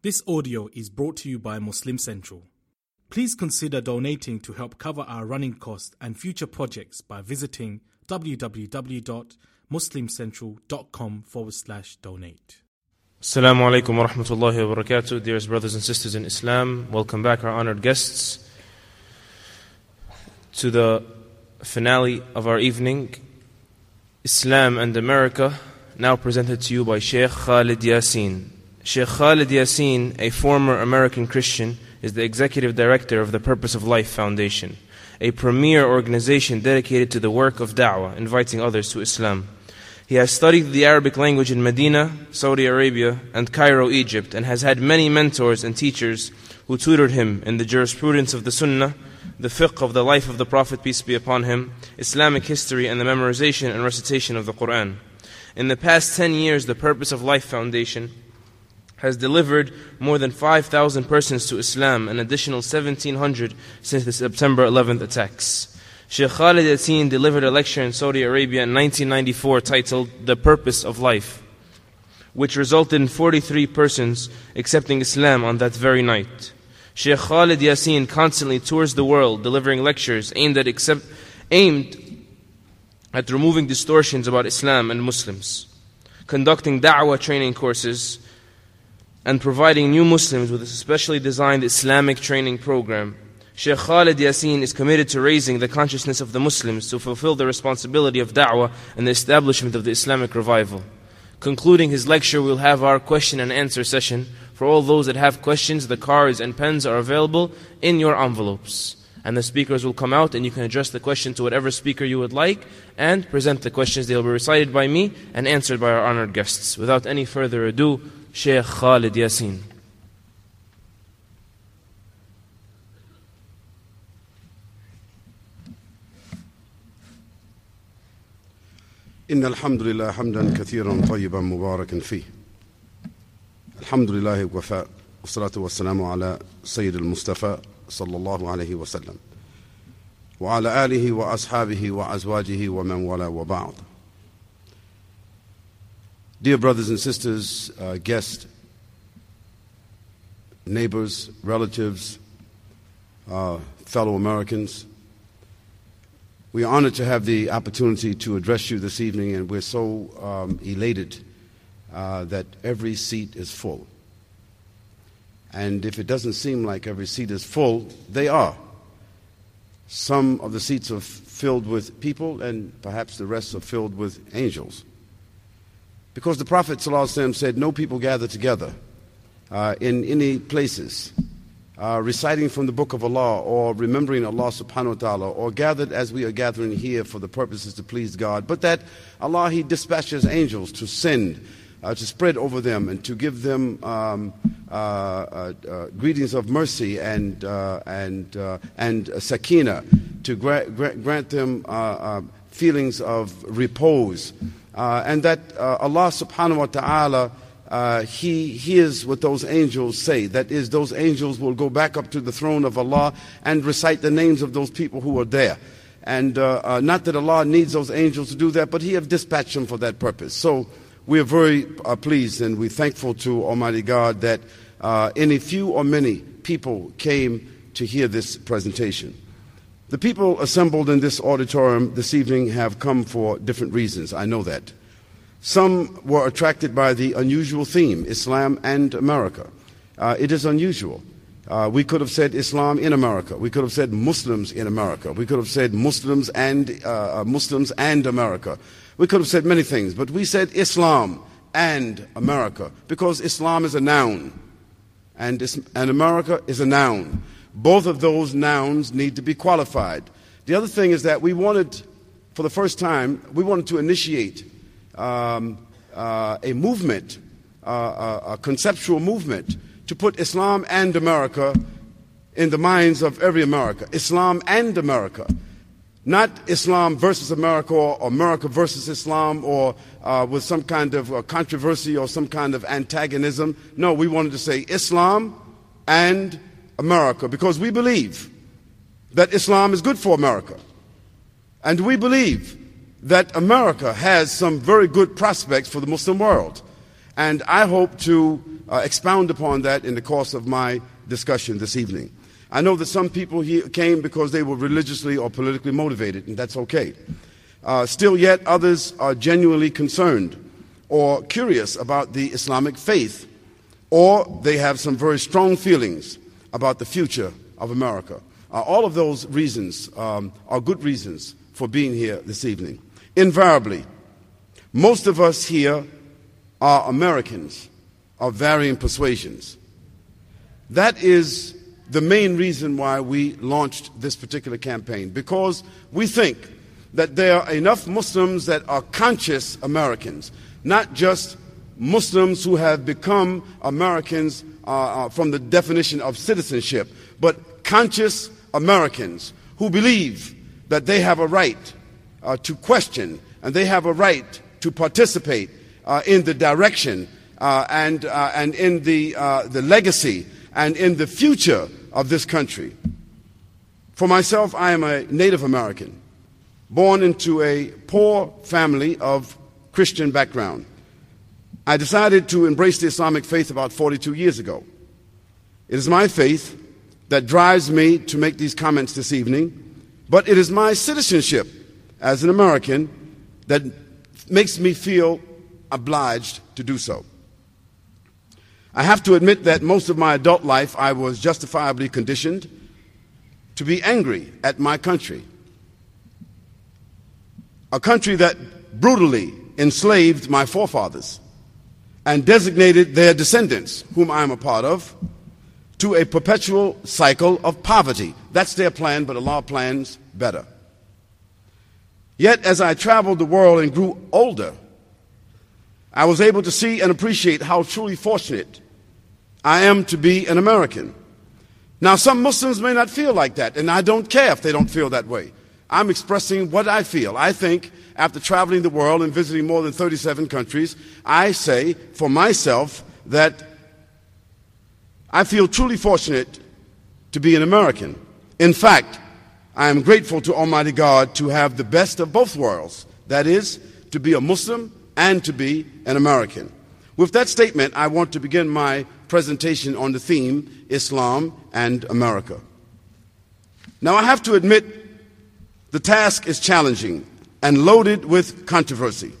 This audio is brought to you by Muslim Central. Please consider donating to help cover our running costs and future projects by visiting www.muslimcentral.com forward slash donate. Assalamu alaikum wa rahmatullahi wa barakatuh. Dearest brothers and sisters in Islam, welcome back, our honored guests, to the finale of our evening Islam and America, now presented to you by Sheikh Khalid Yasin. Sheikh Khalid Yasin, a former American Christian, is the executive director of the Purpose of Life Foundation, a premier organization dedicated to the work of da'wah, inviting others to Islam. He has studied the Arabic language in Medina, Saudi Arabia, and Cairo, Egypt, and has had many mentors and teachers who tutored him in the jurisprudence of the Sunnah, the fiqh of the life of the Prophet, peace be upon him, Islamic history, and the memorization and recitation of the Quran. In the past 10 years, the Purpose of Life Foundation has delivered more than 5,000 persons to Islam, an additional 1,700 since the September 11th attacks. Sheikh Khalid Yasin delivered a lecture in Saudi Arabia in 1994 titled The Purpose of Life, which resulted in 43 persons accepting Islam on that very night. Sheikh Khalid Yasin constantly tours the world delivering lectures aimed at, accept, aimed at removing distortions about Islam and Muslims, conducting da'wah training courses, and providing new Muslims with a specially designed Islamic training program. Sheikh Khalid Yasin is committed to raising the consciousness of the Muslims to fulfill the responsibility of da'wah and the establishment of the Islamic revival. Concluding his lecture, we'll have our question and answer session. For all those that have questions, the cards and pens are available in your envelopes. And the speakers will come out and you can address the question to whatever speaker you would like and present the questions. They'll be recited by me and answered by our honored guests. Without any further ado, Sheikh Khalid Yasin. إن الحمد لله حمدا كثيرا طيبا مباركا فيه الحمد لله وفاء والصلاة والسلام على سيد المصطفى صلى الله عليه وسلم وعلى آله وأصحابه وأزواجه ومن والاه وبعض Dear brothers and sisters, uh, guests, neighbors, relatives, uh, fellow Americans, we are honored to have the opportunity to address you this evening, and we're so um, elated uh, that every seat is full. And if it doesn't seem like every seat is full, they are. Some of the seats are filled with people, and perhaps the rest are filled with angels. Because the Prophet said, No people gather together uh, in any places, uh, reciting from the book of Allah or remembering Allah subhanahu wa ta'ala, or gathered as we are gathering here for the purposes to please God, but that Allah He dispatches angels to send. Uh, to spread over them and to give them um, uh, uh, uh greetings of mercy and and and sakina, to gra- gra- grant them feelings of repose uh, and that uh, Allah subhanahu wa ta'ala, uh, He hears what those angels say. That is, those angels will go back up to the throne of Allah and recite the names of those people who are there. And uh, uh, not that Allah needs those angels to do that, but He have dispatched them for that purpose. So we are very uh, pleased and we're thankful to Almighty God that any few or many people came to hear this presentation. The people assembled in this auditorium this evening have come for different reasons. I know that. Some were attracted by the unusual theme, Islam and America. Uh, it is unusual. Uh, we could have said Islam in America. We could have said Muslims in America. We could have said Muslims and uh, uh Muslims and America. We could have said many things, but we said Islam and America because Islam is a noun and, and America is a noun. Both of those nouns need to be qualified. The other thing is that we wanted, for the first time, we wanted to initiate um, uh, a movement, uh, a, a conceptual movement, to put Islam and America in the minds of every America. Islam and America. Not Islam versus America or America versus Islam or uh, with some kind of uh, controversy or some kind of antagonism. No, we wanted to say Islam and America because we believe that Islam is good for America. And we believe that America has some very good prospects for the Muslim world. And I hope to uh, expound upon that in the course of my discussion this evening. I know that some people here came because they were religiously or politically motivated, and that's okay. Uh, still, yet, others are genuinely concerned or curious about the Islamic faith, or they have some very strong feelings about the future of America. Uh, all of those reasons um, are good reasons for being here this evening. Invariably, most of us here are Americans of varying persuasions. That is the main reason why we launched this particular campaign, because we think that there are enough Muslims that are conscious Americans, not just Muslims who have become Americans uh, uh, from the definition of citizenship, but conscious Americans who believe that they have a right uh, to question and they have a right to participate uh, in the direction uh, and, uh, and in the, the legacy and in the future of this country. For myself, I am a Native American, born into a poor family of Christian background. I decided to embrace the Islamic faith about 42 years ago. It is my faith that drives me to make these comments this evening, but it is my citizenship as an American that makes me feel obliged to do so. I have to admit that most of my adult life I was justifiably conditioned to be angry at my country. A country that brutally enslaved my forefathers and designated their descendants, whom I am a part of, to a perpetual cycle of poverty. That's their plan, but Allah plans better. Yet, as I traveled the world and grew older, I was able to see and appreciate how truly fortunate I am to be an American. Now, some Muslims may not feel like that, and I don't care if they don't feel that way. I'm expressing what I feel. I think after traveling the world and visiting more than 37 countries, I say for myself that I feel truly fortunate to be an American. In fact, I am grateful to Almighty God to have the best of both worlds. That is, to be a Muslim and to be an American. With that statement, I want to begin my presentation on the theme Islam and America. Now, I have to admit, the task is challenging and loaded with controversy.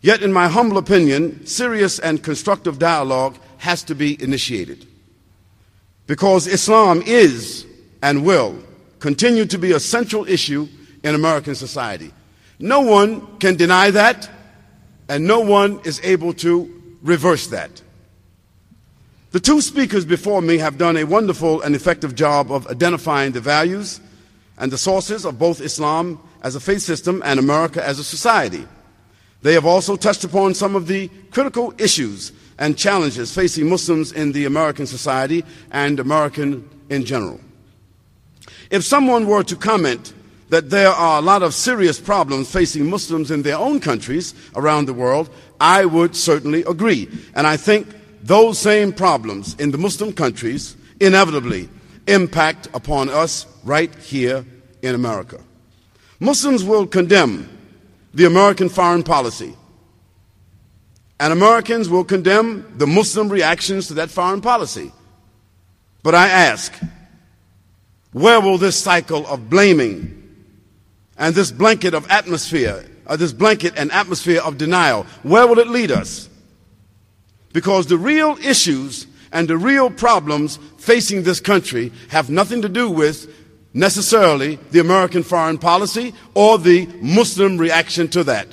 Yet, in my humble opinion, serious and constructive dialogue has to be initiated. Because Islam is and will continue to be a central issue in American society. No one can deny that, and no one is able to reverse that. The two speakers before me have done a wonderful and effective job of identifying the values and the sources of both Islam as a faith system and America as a society. They have also touched upon some of the critical issues and challenges facing Muslims in the American society and American in general. If someone were to comment that there are a lot of serious problems facing Muslims in their own countries around the world, I would certainly agree. And I think those same problems in the Muslim countries inevitably impact upon us right here in America. Muslims will condemn the American foreign policy, and Americans will condemn the Muslim reactions to that foreign policy. But I ask, where will this cycle of blaming and this blanket of atmosphere, uh, this blanket and atmosphere of denial, where will it lead us? Because the real issues and the real problems facing this country have nothing to do with necessarily the American foreign policy or the Muslim reaction to that.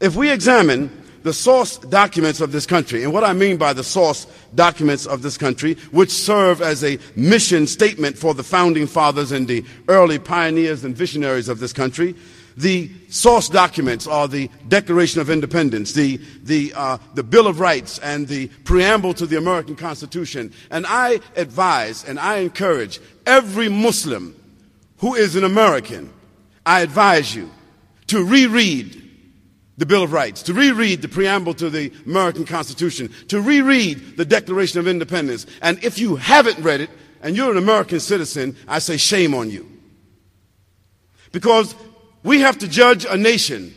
If we examine the source documents of this country. And what I mean by the source documents of this country, which serve as a mission statement for the founding fathers and the early pioneers and visionaries of this country, the source documents are the Declaration of Independence, the, the, uh, the Bill of Rights, and the preamble to the American Constitution. And I advise and I encourage every Muslim who is an American, I advise you to reread the Bill of Rights, to reread the preamble to the American Constitution, to reread the Declaration of Independence. And if you haven't read it and you're an American citizen, I say shame on you. Because we have to judge a nation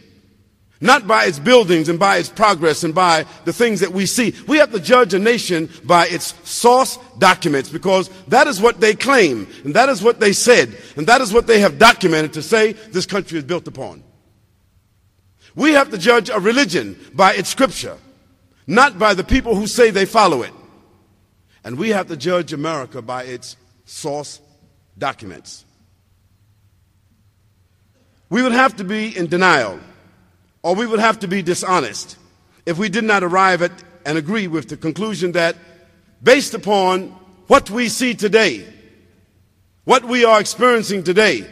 not by its buildings and by its progress and by the things that we see. We have to judge a nation by its source documents because that is what they claim and that is what they said and that is what they have documented to say this country is built upon. We have to judge a religion by its scripture, not by the people who say they follow it. And we have to judge America by its source documents. We would have to be in denial or we would have to be dishonest if we did not arrive at and agree with the conclusion that based upon what we see today, what we are experiencing today,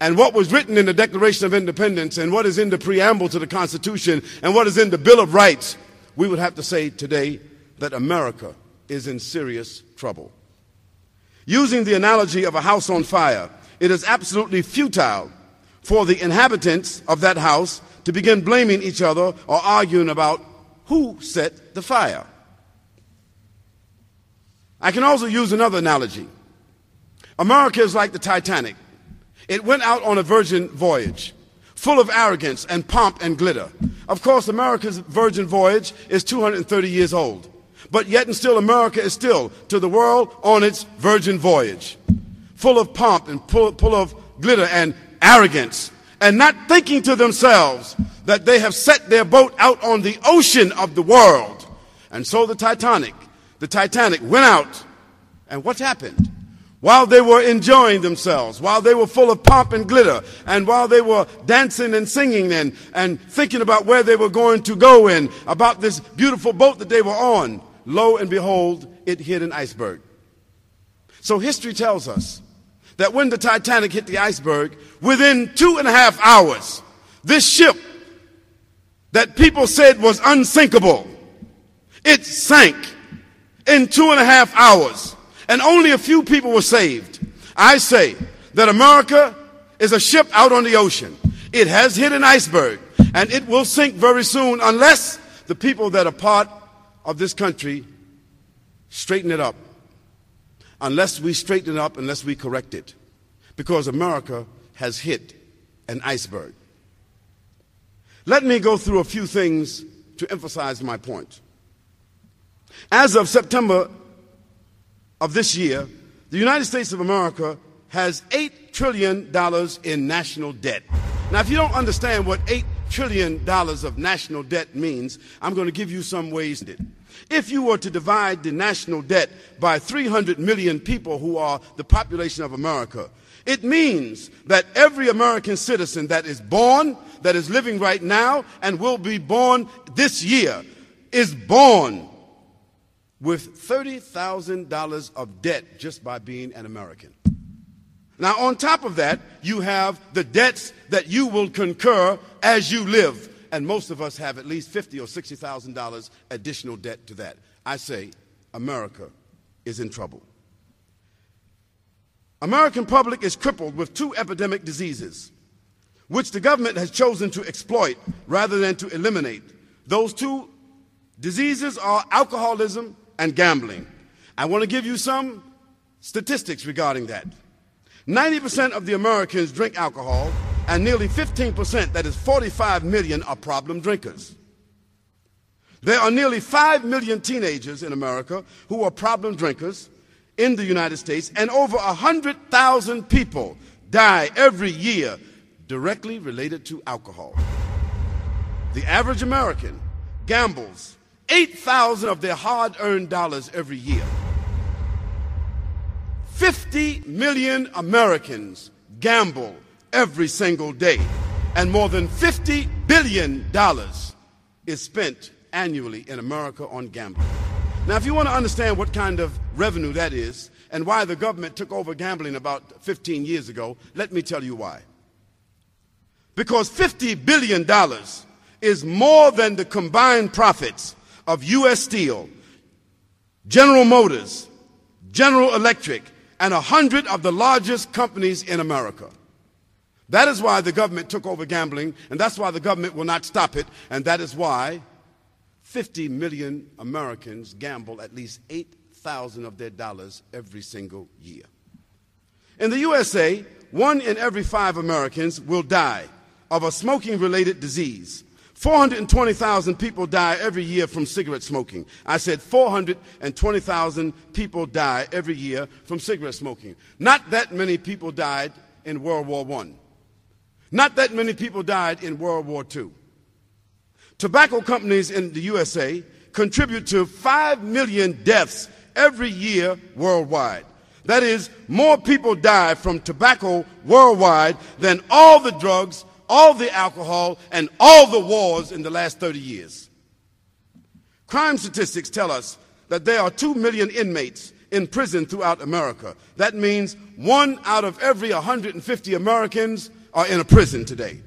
and what was written in the Declaration of Independence and what is in the preamble to the Constitution and what is in the Bill of Rights, we would have to say today that America is in serious trouble. Using the analogy of a house on fire, it is absolutely futile for the inhabitants of that house to begin blaming each other or arguing about who set the fire. I can also use another analogy. America is like the Titanic. It went out on a virgin voyage, full of arrogance and pomp and glitter. Of course, America's virgin voyage is 230 years old. But yet and still, America is still to the world on its virgin voyage, full of pomp and full, of glitter and arrogance and not thinking to themselves that they have set their boat out on the ocean of the world. And so the Titanic, the Titanic went out, and what happened? While they were enjoying themselves, while they were full of pomp and glitter, and while they were dancing and singing and, and thinking about where they were going to go and about this beautiful boat that they were on, lo and behold, it hit an iceberg. So history tells us that when the Titanic hit the iceberg, within two and a half hours, this ship that people said was unsinkable, it sank in two and a half hours, and only a few people were saved. I say that America is a ship out on the ocean. It has hit an iceberg, and it will sink very soon unless the people that are part of this country straighten it up unless we straighten it up, unless we correct it. Because America has hit an iceberg. Let me go through a few things to emphasize my point. As of September of this year, the United States of America has $8 trillion in national debt. Now, if you don't understand what $8 trillion of national debt means, I'm going to give you some ways. If you were to divide the national debt by 300 million people who are the population of America, it means that every American citizen that is born, that is living right now, and will be born this year is born with $30,000 of debt just by being an American. Now, on top of that, you have the debts that you will concur as you live and most of us have at least fifty or sixty thousand dollars additional debt to that. I say America is in trouble. American public is crippled with two epidemic diseases, which the government has chosen to exploit rather than to eliminate. Those two diseases are alcoholism and gambling. I want to give you some statistics regarding that. 90% of the Americans drink alcohol, and nearly 15%, that is 45 million, are problem drinkers. There are nearly 5 million teenagers in America who are problem drinkers in the United States, and over 100,000 people die every year directly related to alcohol. The average American gambles 8,000 of their hard earned dollars every year. 50 million Americans gamble every single day. And more than $50 billion is spent annually in America on gambling. Now, if you want to understand what kind of revenue that is and why the government took over gambling about 15 years ago, let me tell you why. Because $50 billion is more than the combined profits of U.S. Steel, General Motors, General Electric, and a hundred of the largest companies in America. That is why the government took over gambling, and that's why the government will not stop it, and that is why 50 million Americans gamble at least 8,000 of their dollars every single year. In the USA, one in every five Americans will die of a smoking related disease. 420,000 people die every year from cigarette smoking. I said 420,000 people die every year from cigarette smoking. Not that many people died in World War I. Not that many people died in World War II. Tobacco companies in the USA contribute to 5 million deaths every year worldwide. That is, more people die from tobacco worldwide than all the drugs all the alcohol, and all the wars in the last 30 years. Crime statistics tell us that there are 2 million inmates in prison throughout America. That means one out of every 150 Americans are in a prison today.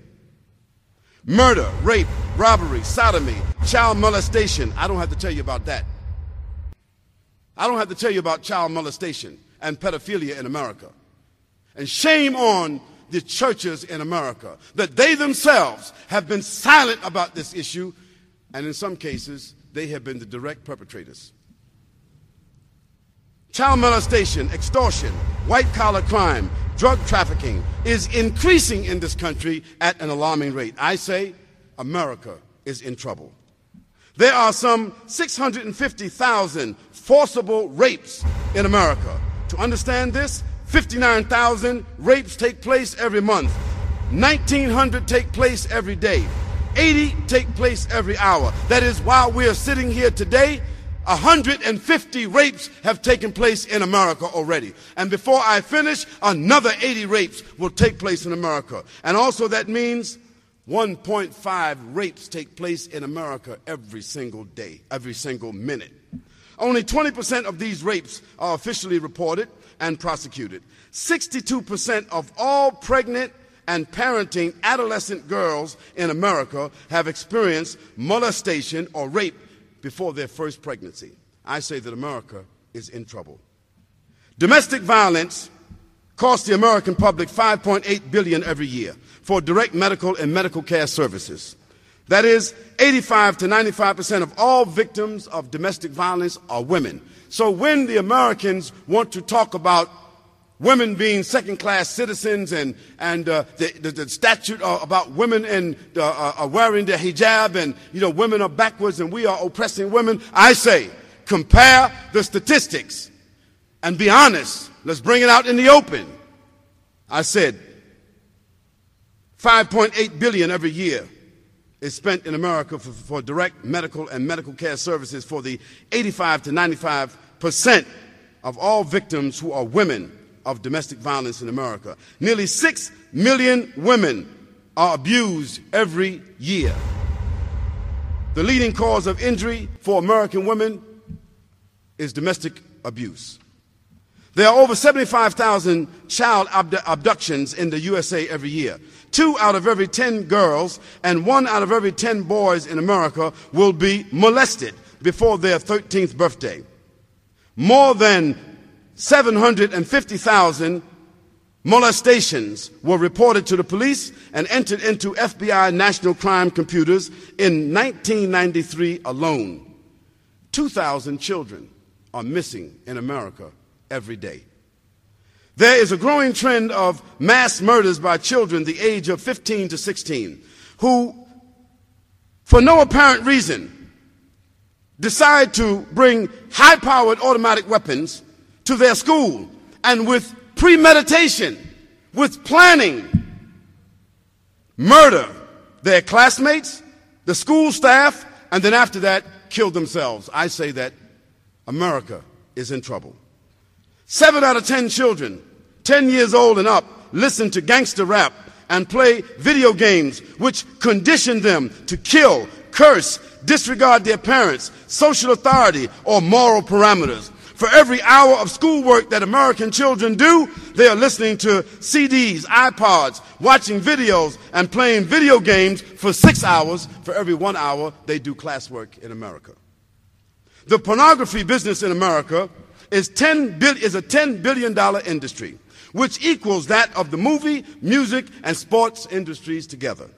Murder, rape, robbery, sodomy, child molestation. I don't have to tell you about that. I don't have to tell you about child molestation and pedophilia in America. And shame on the churches in America, that they themselves have been silent about this issue, and in some cases, they have been the direct perpetrators. Child molestation, extortion, white collar crime, drug trafficking is increasing in this country at an alarming rate. I say America is in trouble. There are some 650,000 forcible rapes in America. To understand this, 59,000 rapes take place every month. 1,900 take place every day. 80 take place every hour. That is, while we are sitting here today, 150 rapes have taken place in America already. And before I finish, another 80 rapes will take place in America. And also that means 1.5 rapes take place in America every single day, every single minute. Only 20% of these rapes are officially reported and prosecuted. 62% of all pregnant and parenting adolescent girls in America have experienced molestation or rape before their first pregnancy. I say that America is in trouble. Domestic violence costs the American public 5.8 billion every year for direct medical and medical care services. That is 85 to 95% of all victims of domestic violence are women. So when the Americans want to talk about women being second class citizens and, and uh, the, the, the, statute uh, about women and uh, uh, wearing the hijab and you know women are backwards and we are oppressing women. I say compare the statistics and be honest. Let's bring it out in the open. I said 5.8 billion every year is spent in america for, for direct medical and medical care services for the 85 to 95 percent of all victims who are women of domestic violence in America. Nearly 6 million women are abused every year. The leading cause of injury for American women is domestic abuse. There are over 75,000 child abductions in the USA every year. Two out of every 10 girls and one out of every 10 boys in America will be molested before their 13th birthday. More than 750,000 molestations were reported to the police and entered into FBI national crime computers in 1993 alone. 2,000 children are missing in America every day. There is a growing trend of mass murders by children the age of 15 to 16 who, for no apparent reason, decide to bring high powered automatic weapons to their school and with premeditation, with planning, murder their classmates, the school staff, and then after that, kill themselves. I say that America is in trouble. Seven out of ten children, 10 years old and up, listen to gangster rap and play video games which condition them to kill, curse, disregard their parents, social authority, or moral parameters. For every hour of schoolwork that American children do, they are listening to CDs, iPods, watching videos, and playing video games for six hours. For every one hour, they do classwork in America. The pornography business in America is, 10 bil- is a $10 billion industry, which equals that of the movie, music, and sports industries together.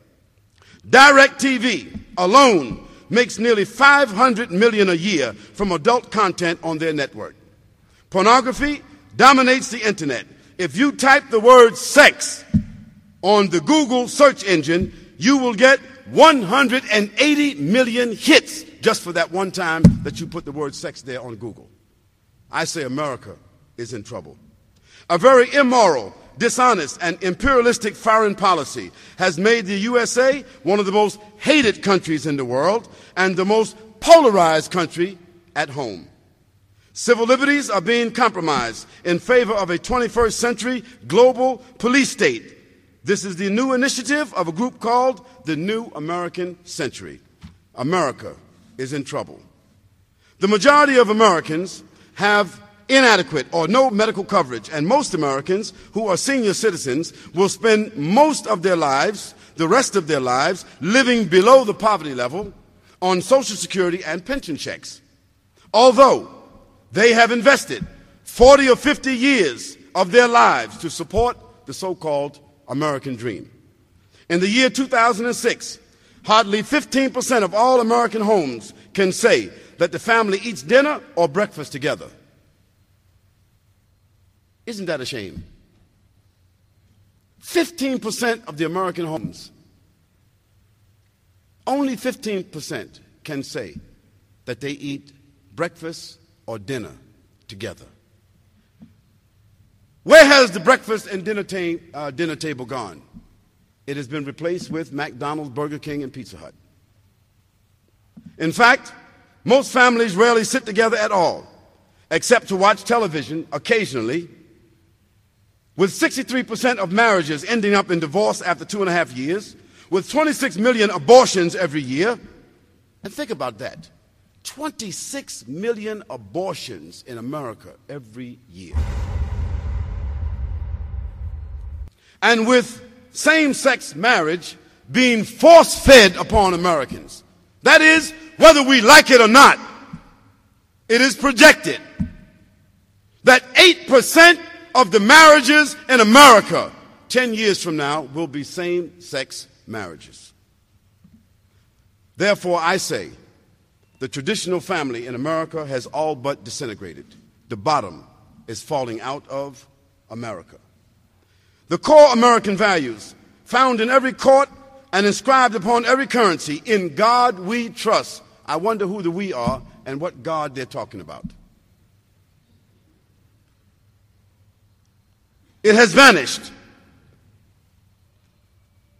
DirecTV alone makes nearly 500 million a year from adult content on their network. Pornography dominates the internet. If you type the word sex on the Google search engine, you will get 180 million hits just for that one time that you put the word sex there on Google. I say America is in trouble. A very immoral, dishonest, and imperialistic foreign policy has made the USA one of the most hated countries in the world and the most polarized country at home. Civil liberties are being compromised in favor of a 21st century global police state. This is the new initiative of a group called the New American Century. America is in trouble. The majority of Americans have inadequate or no medical coverage, and most Americans who are senior citizens will spend most of their lives, the rest of their lives, living below the poverty level on Social Security and pension checks. Although they have invested 40 or 50 years of their lives to support the so called American dream. In the year 2006, hardly 15% of all American homes can say that the family eats dinner or breakfast together. Isn't that a shame? 15% of the American homes, only 15% can say that they eat breakfast or dinner together. Where has the breakfast and dinner, ta- uh, dinner table gone? It has been replaced with McDonald's, Burger King, and Pizza Hut. In fact, most families rarely sit together at all, except to watch television occasionally with 63% of marriages ending up in divorce after two and a half years, with 26 million abortions every year. And think about that 26 million abortions in America every year. And with same sex marriage being force fed upon Americans. That is, whether we like it or not, it is projected that 8% of the marriages in America 10 years from now will be same sex marriages. Therefore, I say the traditional family in America has all but disintegrated. The bottom is falling out of America. The core American values found in every court and inscribed upon every currency in God we trust. I wonder who the we are and what God they're talking about. It has vanished.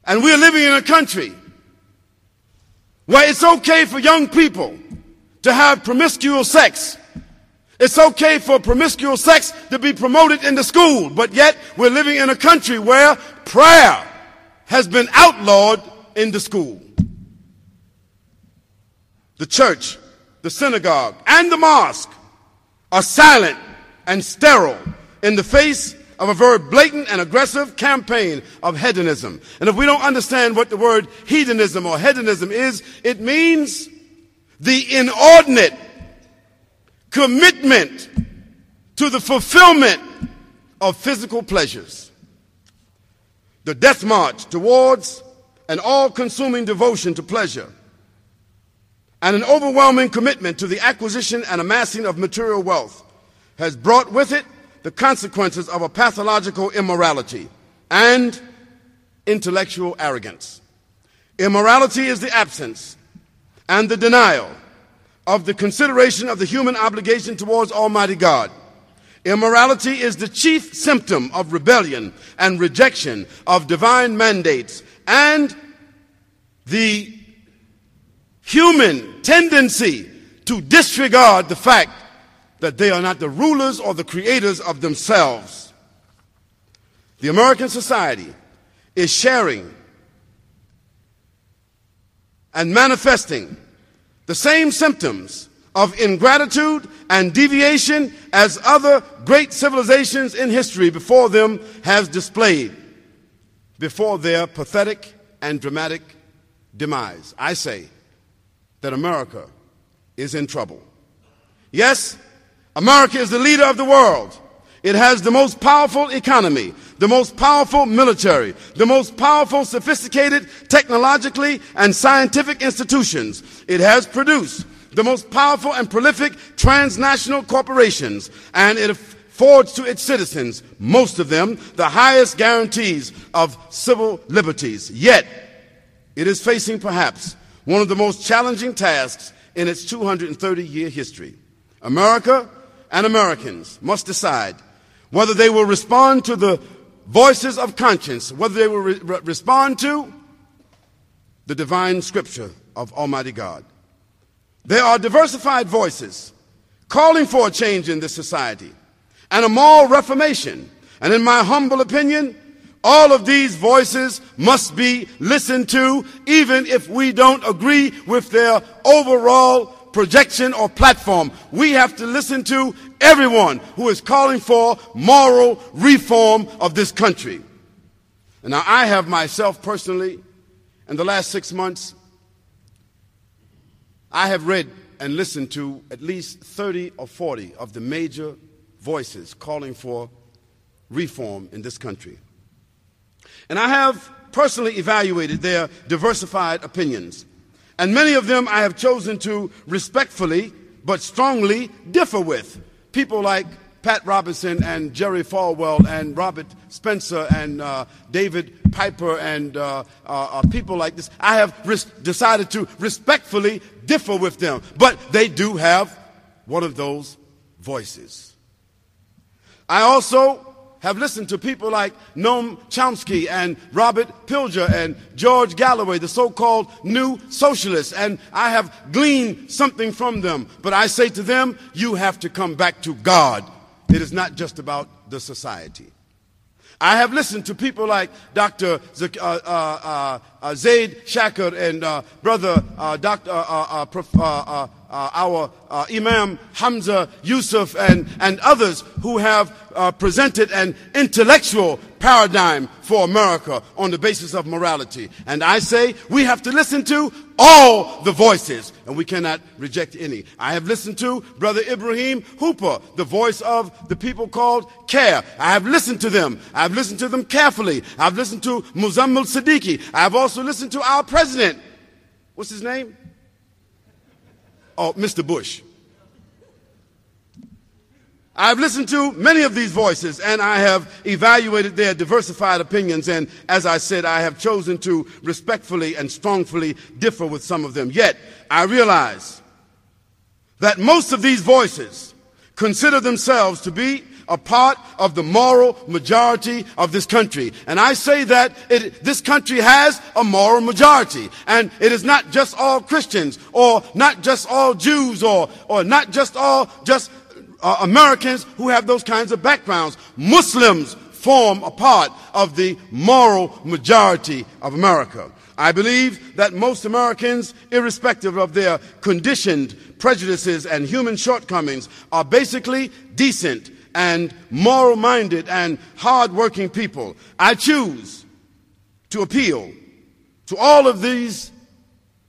And we're living in a country where it's okay for young people to have promiscuous sex. It's okay for promiscuous sex to be promoted in the school, but yet we're living in a country where prayer has been outlawed in the school. The church, the synagogue, and the mosque are silent and sterile in the face of a very blatant and aggressive campaign of hedonism. And if we don't understand what the word hedonism or hedonism is, it means the inordinate commitment to the fulfillment of physical pleasures. The death march towards an all consuming devotion to pleasure and an overwhelming commitment to the acquisition and amassing of material wealth has brought with it the consequences of a pathological immorality and intellectual arrogance. Immorality is the absence and the denial of the consideration of the human obligation towards Almighty God. Immorality is the chief symptom of rebellion and rejection of divine mandates and the human tendency to disregard the fact that they are not the rulers or the creators of themselves. The American society is sharing and manifesting the same symptoms of ingratitude and deviation as other great civilizations in history before them has displayed before their pathetic and dramatic demise. I say that America is in trouble. Yes, America is the leader of the world. It has the most powerful economy, the most powerful military, the most powerful, sophisticated, technologically and scientific institutions. It has produced the most powerful and prolific transnational corporations, and it affords to its citizens, most of them, the highest guarantees of civil liberties. Yet, it is facing perhaps one of the most challenging tasks in its 230 year history. America and Americans must decide whether they will respond to the voices of conscience, whether they will re- respond to the divine scripture of Almighty God. There are diversified voices calling for a change in this society and a moral reformation. And in my humble opinion, all of these voices must be listened to, even if we don't agree with their overall projection or platform. We have to listen to everyone who is calling for moral reform of this country. And now I have myself personally, in the last six months, I have read and listened to at least 30 or 40 of the major voices calling for reform in this country. And I have personally evaluated their diversified opinions. And many of them I have chosen to respectfully but strongly differ with. People like Pat Robertson and Jerry Falwell and Robert Spencer and uh, David Piper and uh, uh, uh people like this. I have res- decided to respectfully differ with them, but they do have one of those voices. I also have listened to people like Noam Chomsky and Robert Pilger and George Galloway, the so-called new socialists, and I have gleaned something from them. But I say to them, you have to come back to God. It is not just about the society. I have listened to people like Dr. Z- uh, uh, uh, uh, Zaid Shakir and uh, Brother uh, Dr. our Imam Hamza Yusuf and, and others who have presented an intellectual paradigm for America on the basis of morality. And I say we have to listen to all the voices and we cannot reject any. I have listened to Brother Ibrahim Hooper, the voice of the people called CAIR. I have listened to them. I've listened to them carefully. I've listened to Muzammil Siddiqui. I've also listened to our president. What's his name? Oh, Mr. Bush. I've listened to many of these voices and I have evaluated their diversified opinions. And as I said, I have chosen to respectfully and strongly differ with some of them. Yet, I realize that most of these voices consider themselves to be a part of the moral majority of this country. And I say that it, this country has a moral majority. And it is not just all Christians or not just all Jews or, or not just all just uh, Americans who have those kinds of backgrounds. Muslims form a part of the moral majority of America. I believe that most Americans, irrespective of their conditioned prejudices and human shortcomings, are basically decent and moral minded and hard working people. I choose to appeal to all of these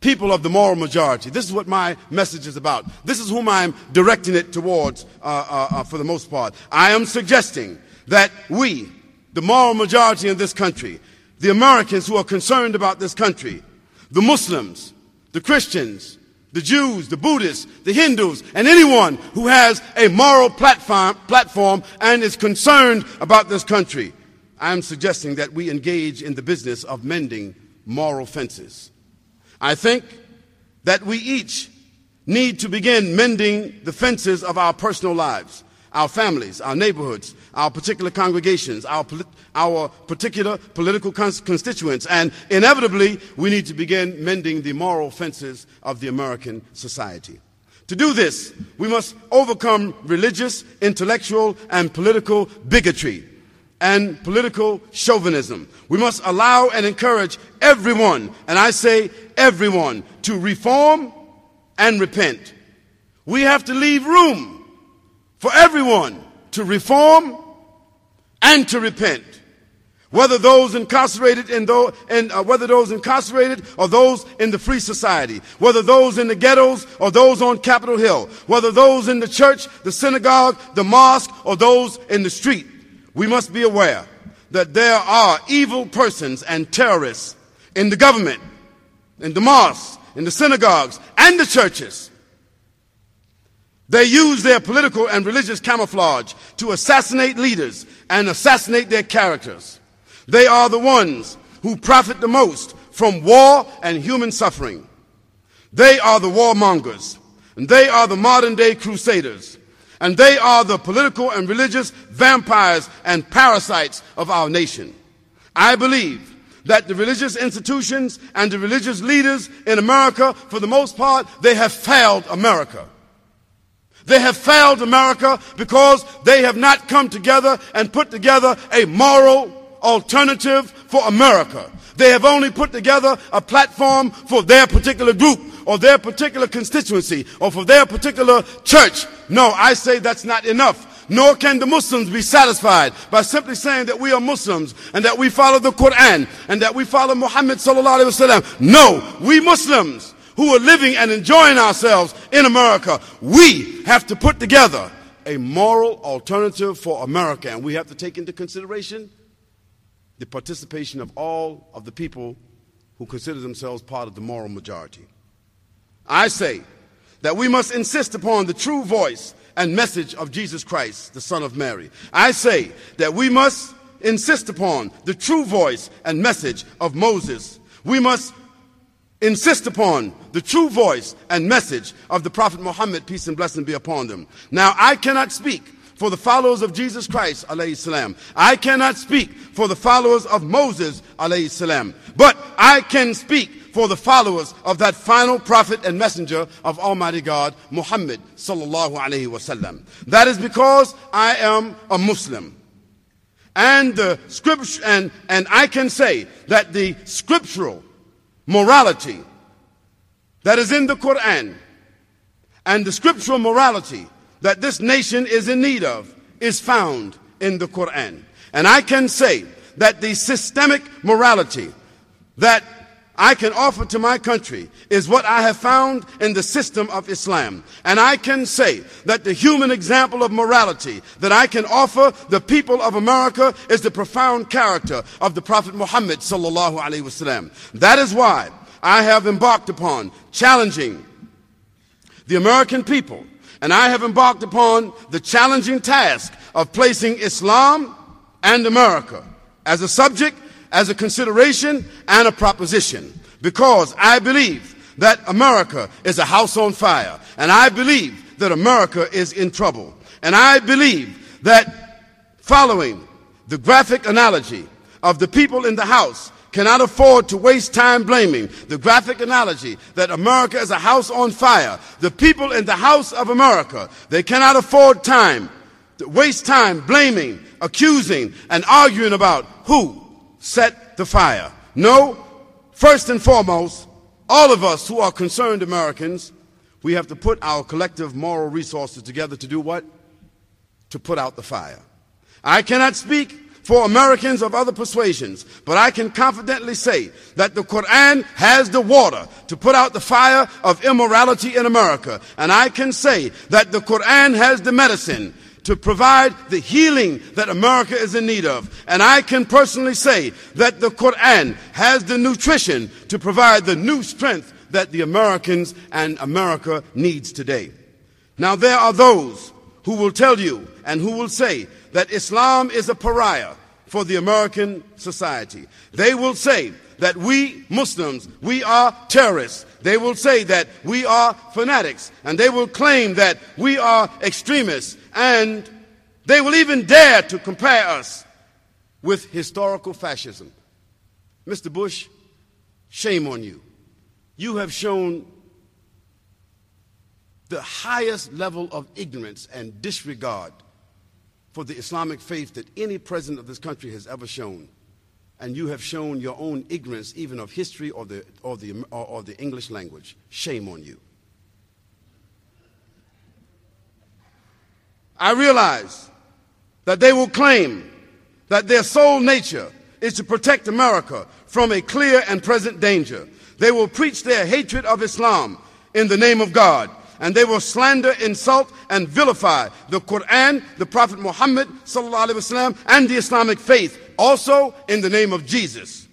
people of the moral majority. This is what my message is about. This is whom I'm directing it towards uh, uh, uh, for the most part. I am suggesting that we, the moral majority in this country, the Americans who are concerned about this country, the Muslims, the Christians, the Jews, the Buddhists, the Hindus, and anyone who has a moral platform, platform and is concerned about this country, I'm suggesting that we engage in the business of mending moral fences. I think that we each need to begin mending the fences of our personal lives, our families, our neighborhoods, our particular congregations, our, our particular political cons- constituents, and inevitably we need to begin mending the moral fences of the American society. To do this, we must overcome religious, intellectual, and political bigotry and political chauvinism. We must allow and encourage everyone, and I say everyone, to reform and repent. We have to leave room for everyone to reform and to repent. Whether those incarcerated in those, and uh, whether those incarcerated or those in the free society, whether those in the ghettos or those on Capitol Hill, whether those in the church, the synagogue, the mosque, or those in the street, we must be aware that there are evil persons and terrorists in the government, in the mosques, in the synagogues, and the churches. They use their political and religious camouflage to assassinate leaders and assassinate their characters. They are the ones who profit the most from war and human suffering. They are the warmongers, and they are the modern day crusaders, and they are the political and religious vampires and parasites of our nation. I believe that the religious institutions and the religious leaders in America, for the most part, they have failed America. They have failed America because they have not come together and put together a moral alternative for America. They have only put together a platform for their particular group or their particular constituency or for their particular church. No, I say that's not enough. Nor can the Muslims be satisfied by simply saying that we are Muslims and that we follow the Quran and that we follow Muhammad sallallahu alaihi wasallam. No, we Muslims who are living and enjoying ourselves in America, we have to put together a moral alternative for America and we have to take into consideration the participation of all of the people who consider themselves part of the moral majority. I say that we must insist upon the true voice and message of Jesus Christ, the Son of Mary. I say that we must insist upon the true voice and message of Moses. We must insist upon the true voice and message of the Prophet Muhammad, peace and blessing be upon them. Now, I cannot speak for the followers of Jesus Christ, alayhi salam. I cannot speak for the followers of Moses, alayhi salam. But I can speak for the followers of that final prophet and messenger of Almighty God, Muhammad sallallahu alaihi wasallam. That is because I am a Muslim. And the scripture, and, and I can say that the scriptural morality that is in the Quran and the scriptural morality that this nation is in need of is found in the Quran. And I can say that the systemic morality that I can offer to my country is what I have found in the system of Islam. And I can say that the human example of morality that I can offer the people of America is the profound character of the Prophet Muhammad sallallahu alaihi wasallam. That is why I have embarked upon challenging the American people and I have embarked upon the challenging task of placing Islam and America as a subject as a consideration and a proposition because I believe that America is a house on fire and I believe that America is in trouble. And I believe that following the graphic analogy of the people in the house cannot afford to waste time blaming the graphic analogy that America is a house on fire. The people in the house of America, they cannot afford time to waste time blaming, accusing, and arguing about who set the fire. No, first and foremost, all of us who are concerned Americans, we have to put our collective moral resources together to do what? To put out the fire. I cannot speak for Americans of other persuasions, but I can confidently say that the Quran has the water to put out the fire of immorality in America. And I can say that the Quran has the medicine to provide the healing that America is in need of. And I can personally say that the Quran has the nutrition to provide the new strength that the Americans and America needs today. Now there are those who will tell you and who will say that Islam is a pariah for the American society. They will say that we Muslims, we are terrorists. They will say that we are fanatics. And they will claim that we are extremists and they will even dare to compare us with historical fascism. Mr. Bush, shame on you. You have shown the highest level of ignorance and disregard for the Islamic faith that any president of this country has ever shown. And you have shown your own ignorance even of history or the, or the, or, or the English language. Shame on you. I realize that they will claim that their sole nature is to protect America from a clear and present danger. They will preach their hatred of Islam in the name of God. And they will slander, insult, and vilify the Quran, the Prophet Muhammad wasallam, and the Islamic faith, also in the name of Jesus.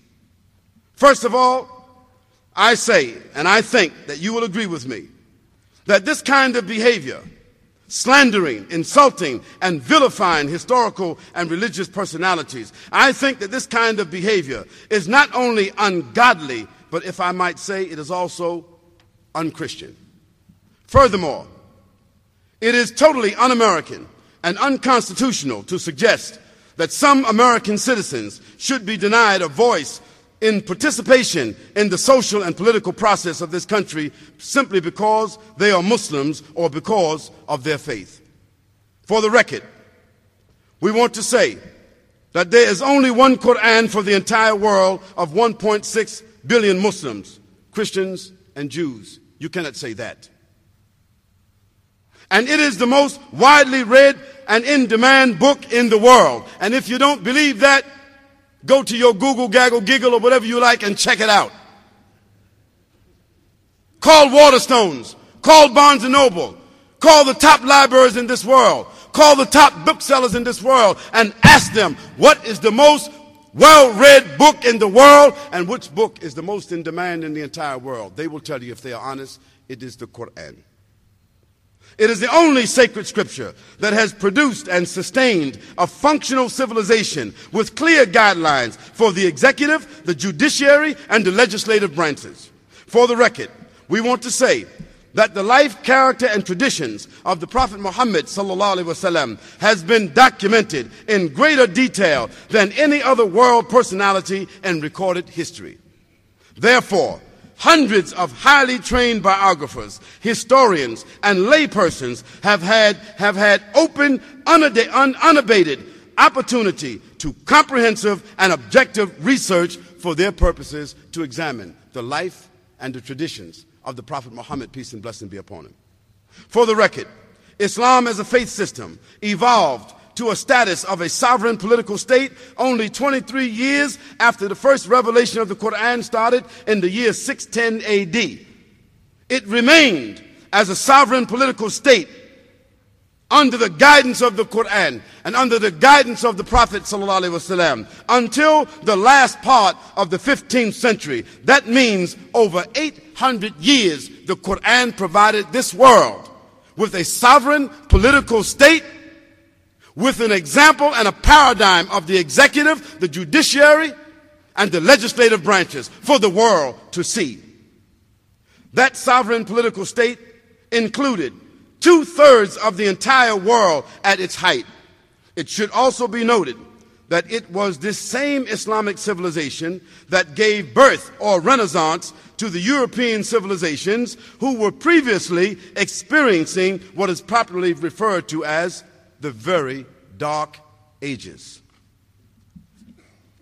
First of all, I say, and I think that you will agree with me, that this kind of behavior slandering, insulting, and vilifying historical and religious personalities. I think that this kind of behavior is not only ungodly, but if I might say, it is also unchristian. Furthermore, it is totally un American and unconstitutional to suggest that some American citizens should be denied a voice in participation in the social and political process of this country simply because they are Muslims or because of their faith. For the record, we want to say that there is only one Quran for the entire world of 1.6 billion Muslims, Christians, and Jews. You cannot say that. And it is the most widely read and in demand book in the world. And if you don't believe that, go to your Google, Gaggle, Giggle, or whatever you like and check it out. Call Waterstones. Call Barnes and Noble. Call the top libraries in this world. Call the top booksellers in this world and ask them what is the most well read book in the world and which book is the most in demand in the entire world. They will tell you, if they are honest, it is the Quran. It is the only sacred scripture that has produced and sustained a functional civilization with clear guidelines for the executive, the judiciary, and the legislative branches. For the record, we want to say that the life, character, and traditions of the Prophet Muhammad wasallam has been documented in greater detail than any other world personality in recorded history. Therefore, hundreds of highly trained biographers, historians, and laypersons have had, have had open, unabated opportunity to comprehensive and objective research for their purposes to examine the life and the traditions of the Prophet Muhammad, peace and blessing be upon him. For the record, Islam as a faith system evolved to a status of a sovereign political state only 23 years after the first revelation of the Quran started in the year 610 AD. It remained as a sovereign political state under the guidance of the Quran and under the guidance of the Prophet ﷺ until the last part of the 15th century. That means over 800 years the Quran provided this world with a sovereign political state with an example and a paradigm of the executive, the judiciary, and the legislative branches for the world to see. That sovereign political state included two thirds of the entire world at its height. It should also be noted that it was this same Islamic civilization that gave birth or renaissance to the European civilizations who were previously experiencing what is popularly referred to as the very dark ages.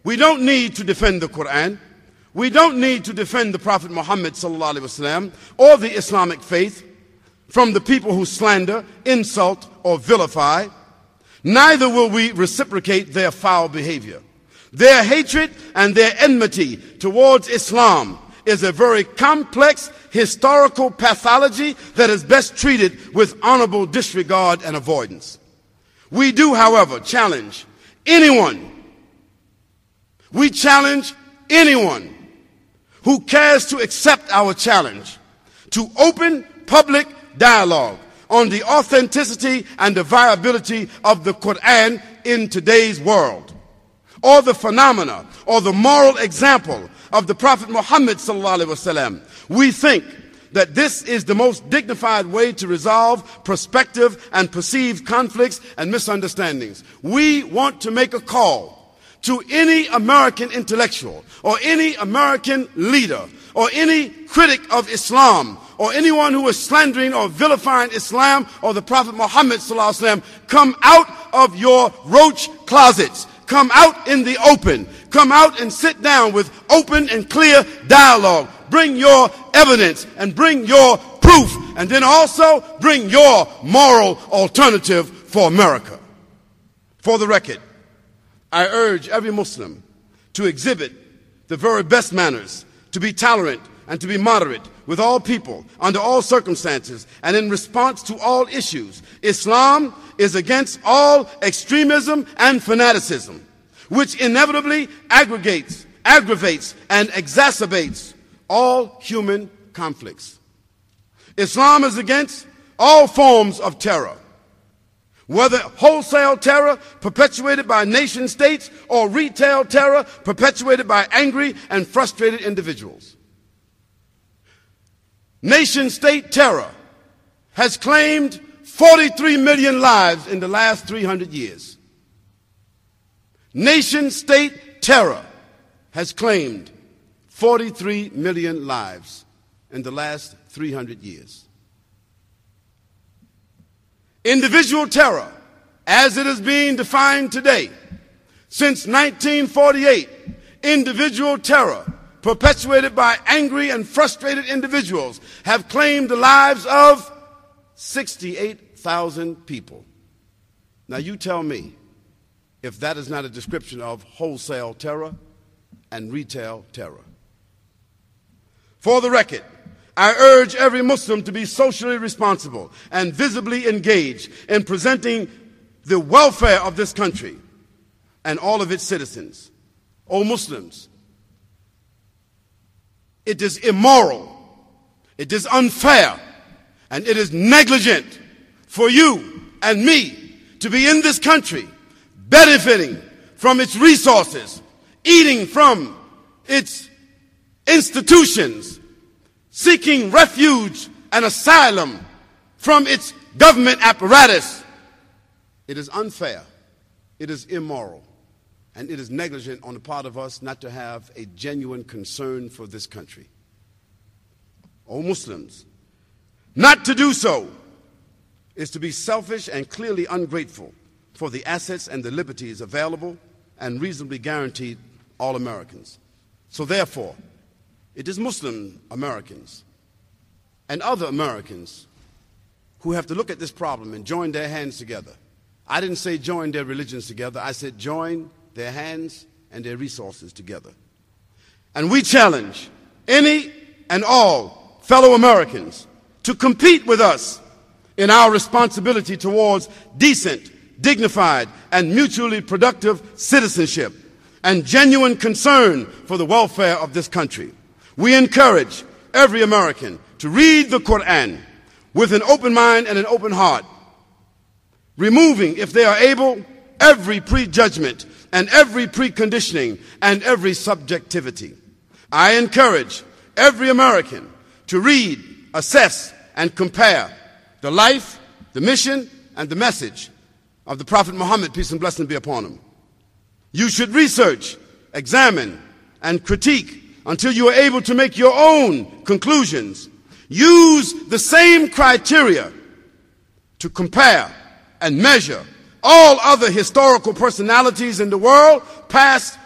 We don't need to defend the Quran. We don't need to defend the Prophet Muhammad وسلم, or the Islamic faith from the people who slander, insult, or vilify. Neither will we reciprocate their foul behavior. Their hatred and their enmity towards Islam is a very complex historical pathology that is best treated with honorable disregard and avoidance. We do, however, challenge anyone. We challenge anyone who cares to accept our challenge to open public dialogue on the authenticity and the viability of the Quran in today's world, or the phenomena or the moral example of the Prophet Muhammad. sallallahu alaihi wasallam. We think that this is the most dignified way to resolve prospective and perceived conflicts and misunderstandings. We want to make a call to any American intellectual or any American leader or any critic of Islam or anyone who is slandering or vilifying Islam or the Prophet Muhammad Sallallahu come out of your roach closets. Come out in the open. Come out and sit down with open and clear dialogue bring your evidence and bring your proof, and then also bring your moral alternative for America. For the record, I urge every Muslim to exhibit the very best manners, to be tolerant and to be moderate with all people under all circumstances and in response to all issues. Islam is against all extremism and fanaticism, which inevitably aggregates, aggravates, and exacerbates all human conflicts. Islam is against all forms of terror, whether wholesale terror perpetuated by nation states or retail terror perpetuated by angry and frustrated individuals. nation state terror has claimed 43 million lives in the last 300 years. Nation state terror has claimed 43 million lives in the last 300 years. Individual terror, as it is being defined today, since 1948, individual terror perpetuated by angry and frustrated individuals have claimed the lives of 68,000 people. Now, you tell me if that is not a description of wholesale terror and retail terror. For the record, I urge every Muslim to be socially responsible and visibly engaged in presenting the welfare of this country and all of its citizens. O Muslims, it is immoral, it is unfair, and it is negligent for you and me to be in this country benefiting from its resources, eating from its institutions, seeking refuge and asylum from its government apparatus. It is unfair, it is immoral, and it is negligent on the part of us not to have a genuine concern for this country. O Muslims, not to do so is to be selfish and clearly ungrateful for the assets and the liberties available and reasonably guaranteed all Americans. So, therefore, it is Muslim Americans and other Americans who have to look at this problem and join their hands together. I didn't say join their religions together, I said join their hands and their resources together. And we challenge any and all fellow Americans to compete with us in our responsibility towards decent, dignified, and mutually productive citizenship and genuine concern for the welfare of this country. We encourage every American to read the Quran with an open mind and an open heart, removing, if they are able, every prejudgment and every preconditioning and every subjectivity. I encourage every American to read, assess, and compare the life, the mission, and the message of the Prophet Muhammad, peace and blessing be upon him. You should research, examine, and critique until you are able to make your own conclusions. Use the same criteria to compare and measure all other historical personalities in the world, past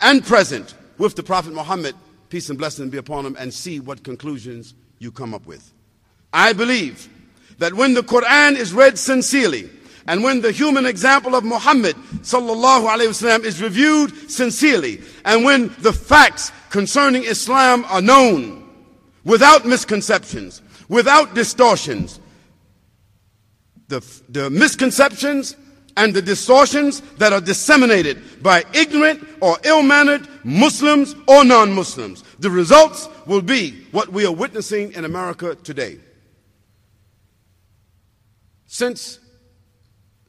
and present, with the Prophet Muhammad, peace and blessing be upon him, and see what conclusions you come up with. I believe that when the Quran is read sincerely, and when the human example of Muhammad sallallahu alaihi wasallam is reviewed sincerely, and when the facts concerning Islam are known without misconceptions, without distortions, the, the misconceptions and the distortions that are disseminated by ignorant or ill-mannered Muslims or non-Muslims. The results will be what we are witnessing in America today. Since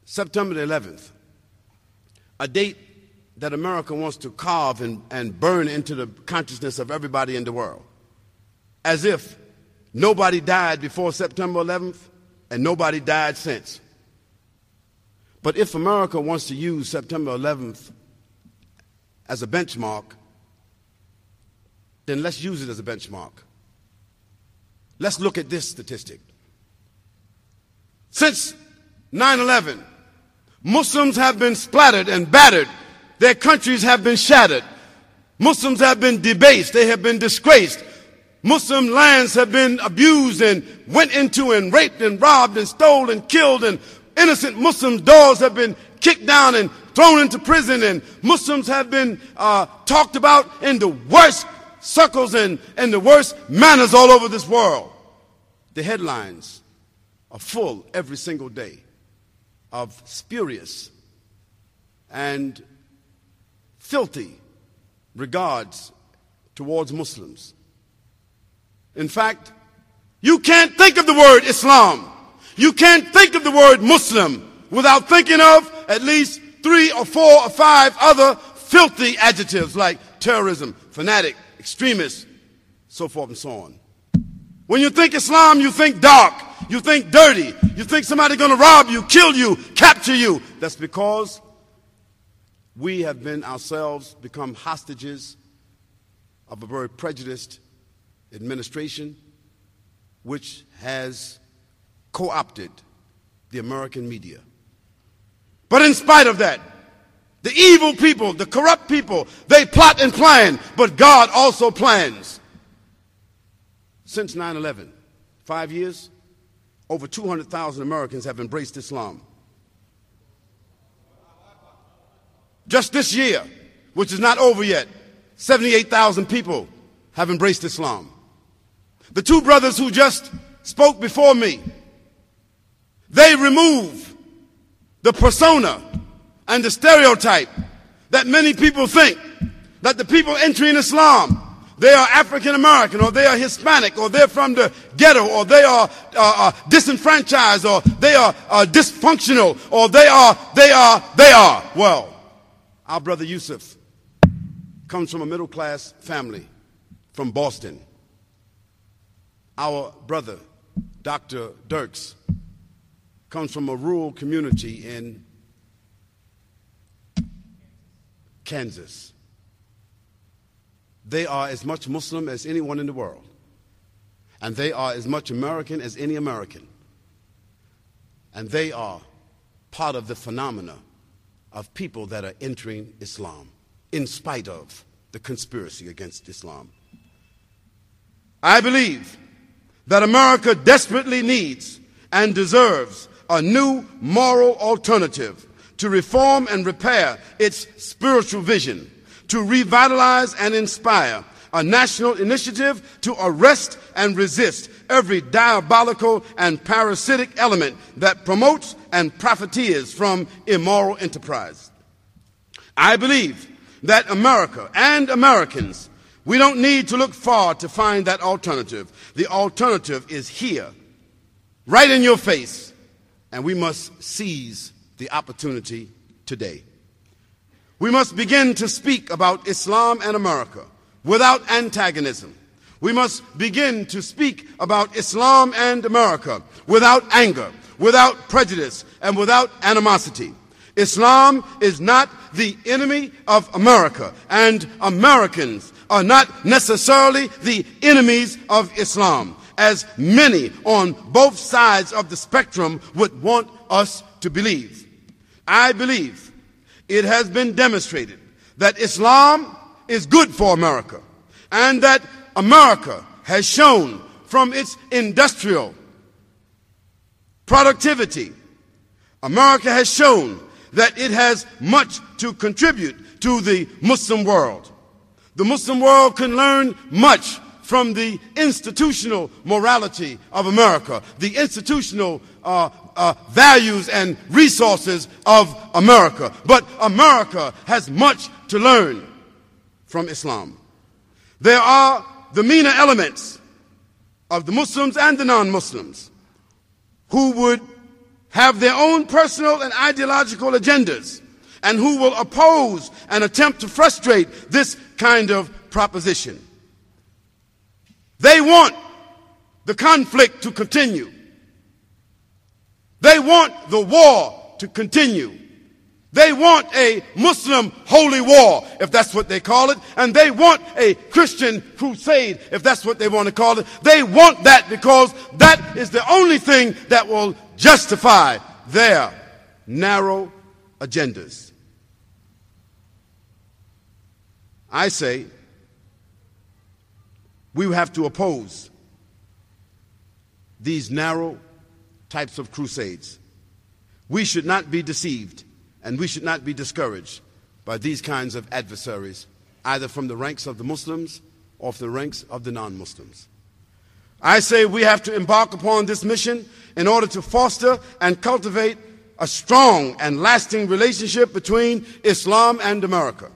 September the 11th, a date that America wants to carve and, and burn into the consciousness of everybody in the world, as if nobody died before September 11th and nobody died since. But if America wants to use September 11th as a benchmark, then let's use it as a benchmark. Let's look at this statistic. Since 9 11, Muslims have been splattered and battered. Their countries have been shattered. Muslims have been debased. They have been disgraced. Muslim lands have been abused and went into and raped and robbed and stole and killed and innocent Muslim doors have been kicked down and thrown into prison and Muslims have been uh, talked about in the worst circles and, and the worst manners all over this world. The headlines are full every single day of spurious and filthy regards towards Muslims. In fact, you can't think of the word Islam. You can't think of the word Muslim without thinking of at least three or four or five other filthy adjectives like terrorism, fanatic, extremist, so forth and so on. When you think Islam, you think dark, you think dirty, you think somebody's going to rob you, kill you, capture you. That's because we have been ourselves become hostages of a very prejudiced administration which has co opted the American media. But in spite of that, the evil people, the corrupt people, they plot and plan, but God also plans. Since 9 11, five years, over 200,000 Americans have embraced Islam. Just this year, which is not over yet, 78,000 people have embraced Islam. The two brothers who just spoke before me, they remove the persona and the stereotype that many people think that the people entering Islam they are African American, or they are Hispanic, or they're from the ghetto, or they are uh, uh, disenfranchised, or they are uh, dysfunctional, or they are, they are, they are. Well, our brother Yusuf comes from a middle class family from Boston. Our brother, Dr. Dirks, comes from a rural community in Kansas. They are as much Muslim as anyone in the world. And they are as much American as any American. And they are part of the phenomena of people that are entering Islam in spite of the conspiracy against Islam. I believe that America desperately needs and deserves a new moral alternative to reform and repair its spiritual vision, to revitalize and inspire a national initiative to arrest and resist every diabolical and parasitic element that promotes and profiteers from immoral enterprise. I believe that America and Americans, we don't need to look far to find that alternative. The alternative is here, right in your face, and we must seize the opportunity today. We must begin to speak about Islam and America without antagonism. We must begin to speak about Islam and America without anger, without prejudice, and without animosity. Islam is not the enemy of America, and Americans are not necessarily the enemies of Islam, as many on both sides of the spectrum would want us to believe. I believe it has been demonstrated that Islam is good for America and that America has shown from its industrial productivity, America has shown that it has much to contribute to the Muslim world. The Muslim world can learn much from the institutional morality of America, the institutional uh, uh, values and resources of America. But America has much to learn from Islam. There are the meaner elements of the Muslims and the non Muslims who would have their own personal and ideological agendas and who will oppose and attempt to frustrate this kind of proposition. They want the conflict to continue. They want the war to continue. They want a Muslim holy war, if that's what they call it, and they want a Christian crusade, if that's what they want to call it. They want that because that is the only thing that will justify their narrow agendas. I say we have to oppose these narrow types of crusades. We should not be deceived and we should not be discouraged by these kinds of adversaries, either from the ranks of the Muslims or from the ranks of the non Muslims. I say we have to embark upon this mission in order to foster and cultivate a strong and lasting relationship between Islam and America.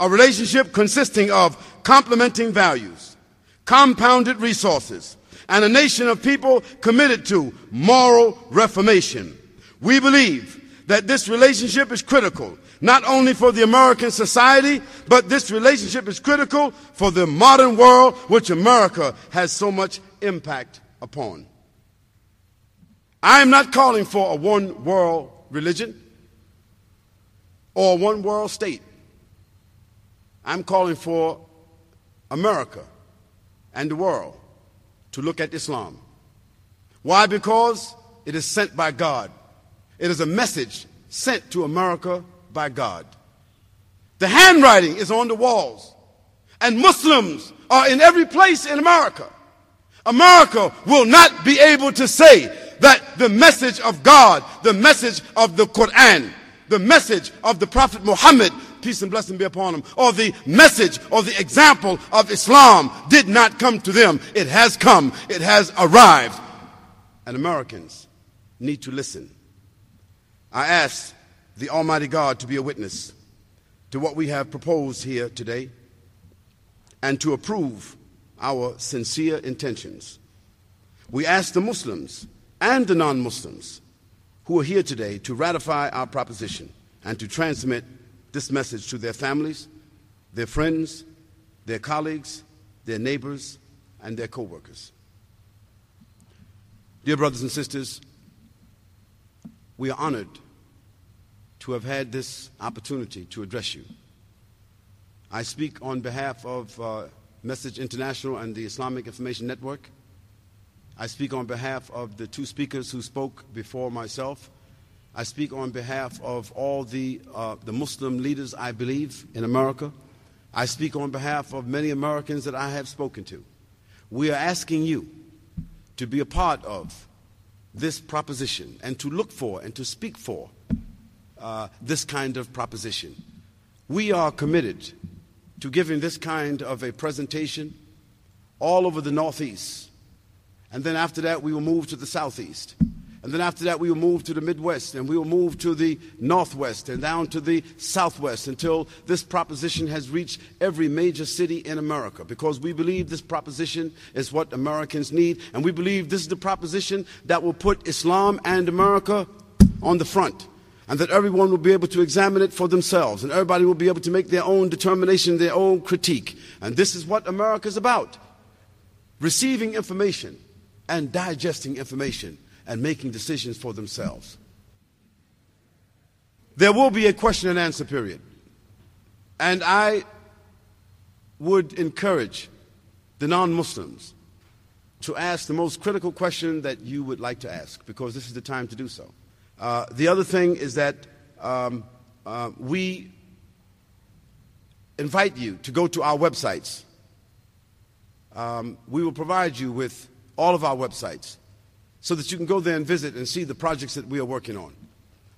A relationship consisting of complementing values, compounded resources, and a nation of people committed to moral reformation. We believe that this relationship is critical, not only for the American society, but this relationship is critical for the modern world, which America has so much impact upon. I am not calling for a one world religion or a one world state. I'm calling for America and the world to look at Islam. Why? Because it is sent by God. It is a message sent to America by God. The handwriting is on the walls, and Muslims are in every place in America. America will not be able to say that the message of God, the message of the Quran, the message of the Prophet Muhammad, peace and blessing be upon them, or the message or the example of Islam did not come to them. It has come, it has arrived. And Americans need to listen. I ask the Almighty God to be a witness to what we have proposed here today and to approve our sincere intentions. We ask the Muslims and the non Muslims who are here today to ratify our proposition and to transmit this message to their families, their friends, their colleagues, their neighbors, and their co workers. Dear brothers and sisters, we are honored to have had this opportunity to address you. I speak on behalf of uh, Message International and the Islamic Information Network. I speak on behalf of the two speakers who spoke before myself. I speak on behalf of all the, uh, the Muslim leaders I believe in America. I speak on behalf of many Americans that I have spoken to. We are asking you to be a part of this proposition and to look for and to speak for uh, this kind of proposition. We are committed to giving this kind of a presentation all over the Northeast. And then after that, we will move to the Southeast. And then after that, we will move to the Midwest and we will move to the Northwest and down to the Southwest until this proposition has reached every major city in America because we believe this proposition is what Americans need. And we believe this is the proposition that will put Islam and America on the front. And that everyone will be able to examine it for themselves, and everybody will be able to make their own determination, their own critique. And this is what America is about receiving information and digesting information and making decisions for themselves. There will be a question and answer period. And I would encourage the non Muslims to ask the most critical question that you would like to ask, because this is the time to do so. Uh, the other thing is that um, uh, we invite you to go to our websites. Um, we will provide you with all of our websites so that you can go there and visit and see the projects that we are working on.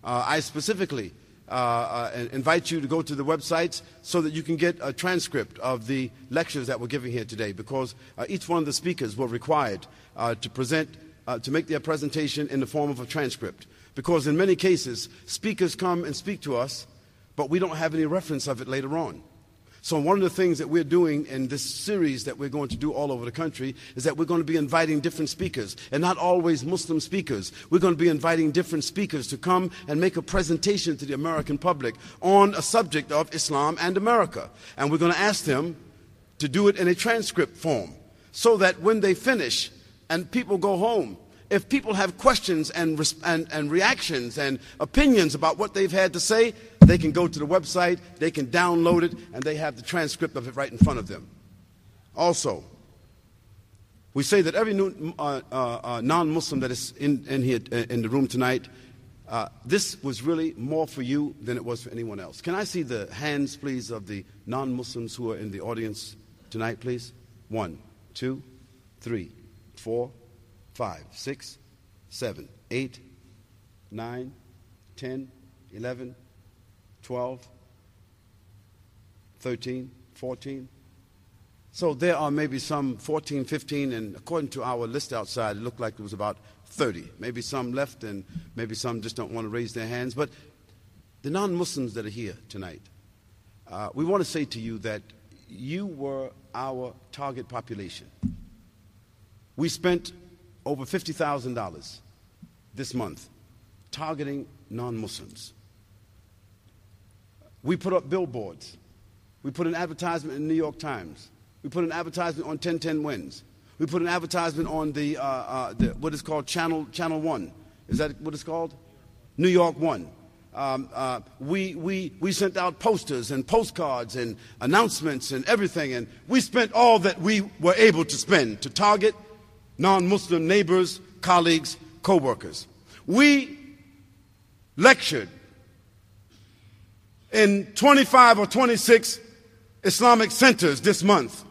Uh, I specifically uh, uh, invite you to go to the websites so that you can get a transcript of the lectures that we're giving here today because uh, each one of the speakers were required uh, to present, uh, to make their presentation in the form of a transcript. Because in many cases, speakers come and speak to us, but we don't have any reference of it later on. So, one of the things that we're doing in this series that we're going to do all over the country is that we're going to be inviting different speakers, and not always Muslim speakers. We're going to be inviting different speakers to come and make a presentation to the American public on a subject of Islam and America. And we're going to ask them to do it in a transcript form so that when they finish and people go home, if people have questions and, and, and reactions and opinions about what they've had to say, they can go to the website, they can download it, and they have the transcript of it right in front of them. Also, we say that every uh, uh, uh, non Muslim that is in, in, here uh, in the room tonight, uh, this was really more for you than it was for anyone else. Can I see the hands, please, of the non Muslims who are in the audience tonight, please? One, two, three, four, five, six, seven, eight, nine, ten, eleven, twelve, thirteen, fourteen. So there are maybe some 14, 15, and according to our list outside, it looked like it was about 30. Maybe some left, and maybe some just don't want to raise their hands. But the non Muslims that are here tonight, uh, we want to say to you that you were our target population. We spent over $50,000 this month targeting non Muslims. We put up billboards. We put an advertisement in the New York Times. We put an advertisement on 1010 Wins. We put an advertisement on the, uh, uh, the, what is called Channel, Channel 1. Is that what it's called? New York 1. Um, uh, we, we, we sent out posters and postcards and announcements and everything, and we spent all that we were able to spend to target non Muslim neighbors, colleagues, co workers. We lectured in 25 or 26 Islamic centers this month,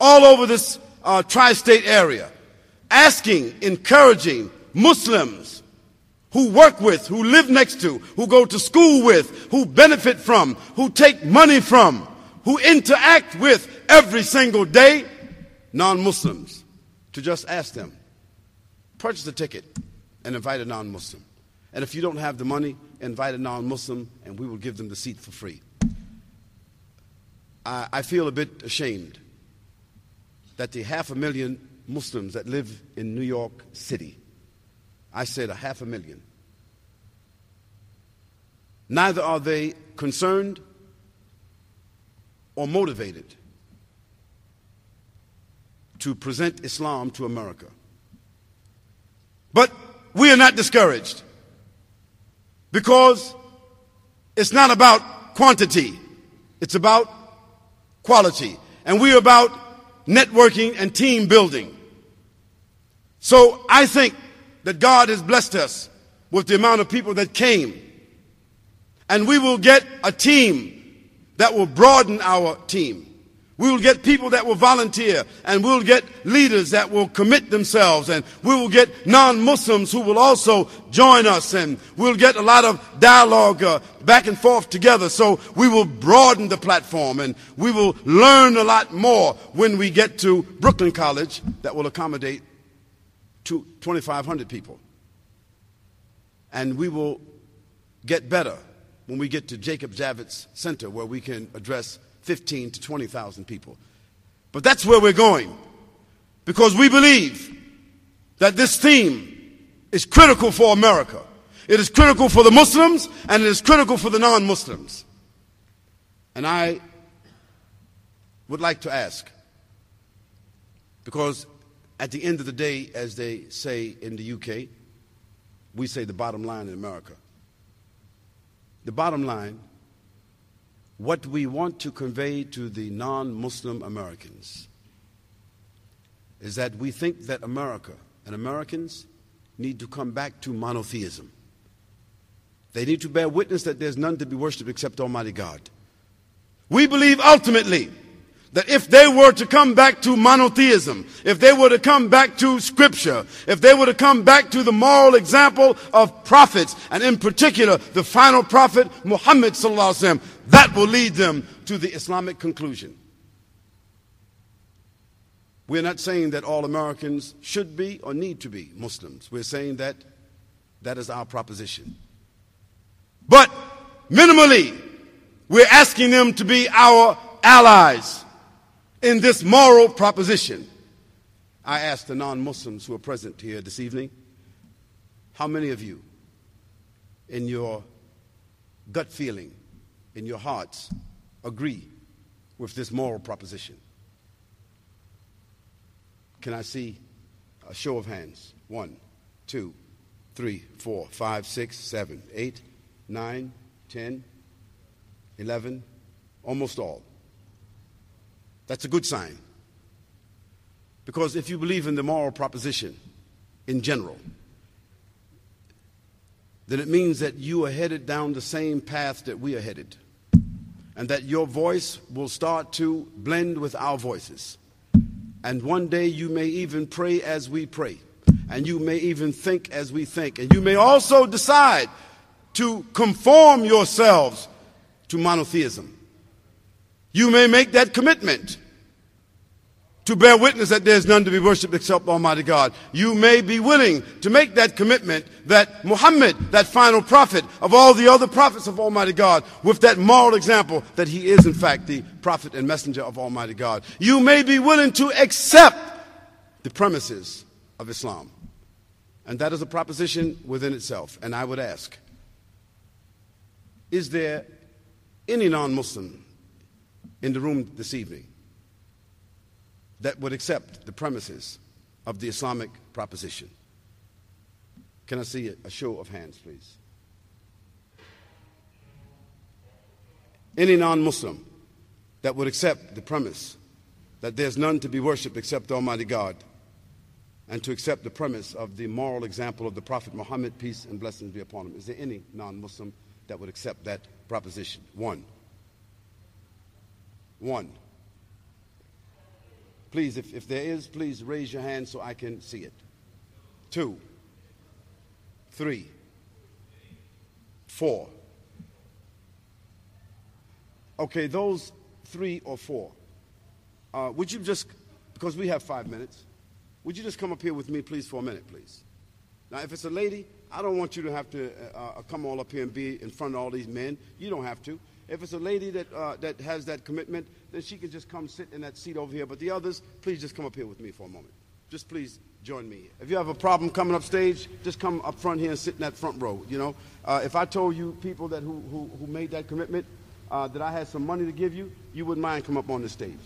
all over this uh, tri state area, asking, encouraging Muslims who work with, who live next to, who go to school with, who benefit from, who take money from, who interact with every single day, non Muslims, to just ask them, purchase a ticket and invite a non Muslim. And if you don't have the money, invite a non Muslim and we will give them the seat for free. I, I feel a bit ashamed that the half a million Muslims that live in New York City, I said a half a million, neither are they concerned or motivated to present Islam to America. But we are not discouraged because it's not about quantity, it's about quality. And we're about networking and team building. So I think that God has blessed us with the amount of people that came. And we will get a team that will broaden our team. We will get people that will volunteer and we'll get leaders that will commit themselves and we will get non-Muslims who will also join us and we'll get a lot of dialogue uh, back and forth together. So we will broaden the platform and we will learn a lot more when we get to Brooklyn College that will accommodate 2,500 people. And we will get better when we get to Jacob Javits Center where we can address 15 to 20,000 people. But that's where we're going because we believe that this theme is critical for America. It is critical for the Muslims and it is critical for the non Muslims. And I would like to ask, because at the end of the day, as they say in the UK, we say the bottom line in America. The bottom line what we want to convey to the non Muslim Americans is that we think that America and Americans need to come back to monotheism. They need to bear witness that there's none to be worshiped except Almighty God. We believe ultimately that if they were to come back to monotheism, if they were to come back to scripture, if they were to come back to the moral example of prophets, and in particular the final prophet Muhammad sallallahu that will lead them to the Islamic conclusion. We're not saying that all Americans should be or need to be Muslims. We're saying that that is our proposition. But minimally, we're asking them to be our allies in this moral proposition. I ask the non Muslims who are present here this evening how many of you, in your gut feeling, in your hearts, agree with this moral proposition? Can I see a show of hands? One, two, three, four, five, six, seven, eight, nine, ten, eleven, almost all. That's a good sign. Because if you believe in the moral proposition in general, then it means that you are headed down the same path that we are headed. And that your voice will start to blend with our voices. And one day you may even pray as we pray. And you may even think as we think. And you may also decide to conform yourselves to monotheism. You may make that commitment to bear witness that there's none to be worshipped except Almighty God. You may be willing to make that commitment that Muhammad, that final prophet of all the other prophets of Almighty God, with that moral example that he is in fact the prophet and messenger of Almighty God. You may be willing to accept the premises of Islam. And that is a proposition within itself. And I would ask Is there any non Muslim in the room this evening that would accept the premises of the Islamic proposition? Can I see a show of hands, please? Any non Muslim that would accept the premise that there's none to be worshiped except Almighty God, and to accept the premise of the moral example of the Prophet Muhammad, peace and blessings be upon him. Is there any non Muslim that would accept that proposition? One. One. Please, if, if there is, please raise your hand so I can see it. Two. Three. Four. Okay, those three or four. Uh, would you just, because we have five minutes, would you just come up here with me, please, for a minute, please? Now, if it's a lady, I don't want you to have to uh, uh, come all up here and be in front of all these men. You don't have to. If it's a lady that, uh, that has that commitment, then she can just come sit in that seat over here. But the others, please just come up here with me for a moment. Just please join me. If you have a problem coming up stage, just come up front here and sit in that front row. You know, uh, if I told you people that who, who, who made that commitment uh, that I had some money to give you, you wouldn't mind come up on the stage.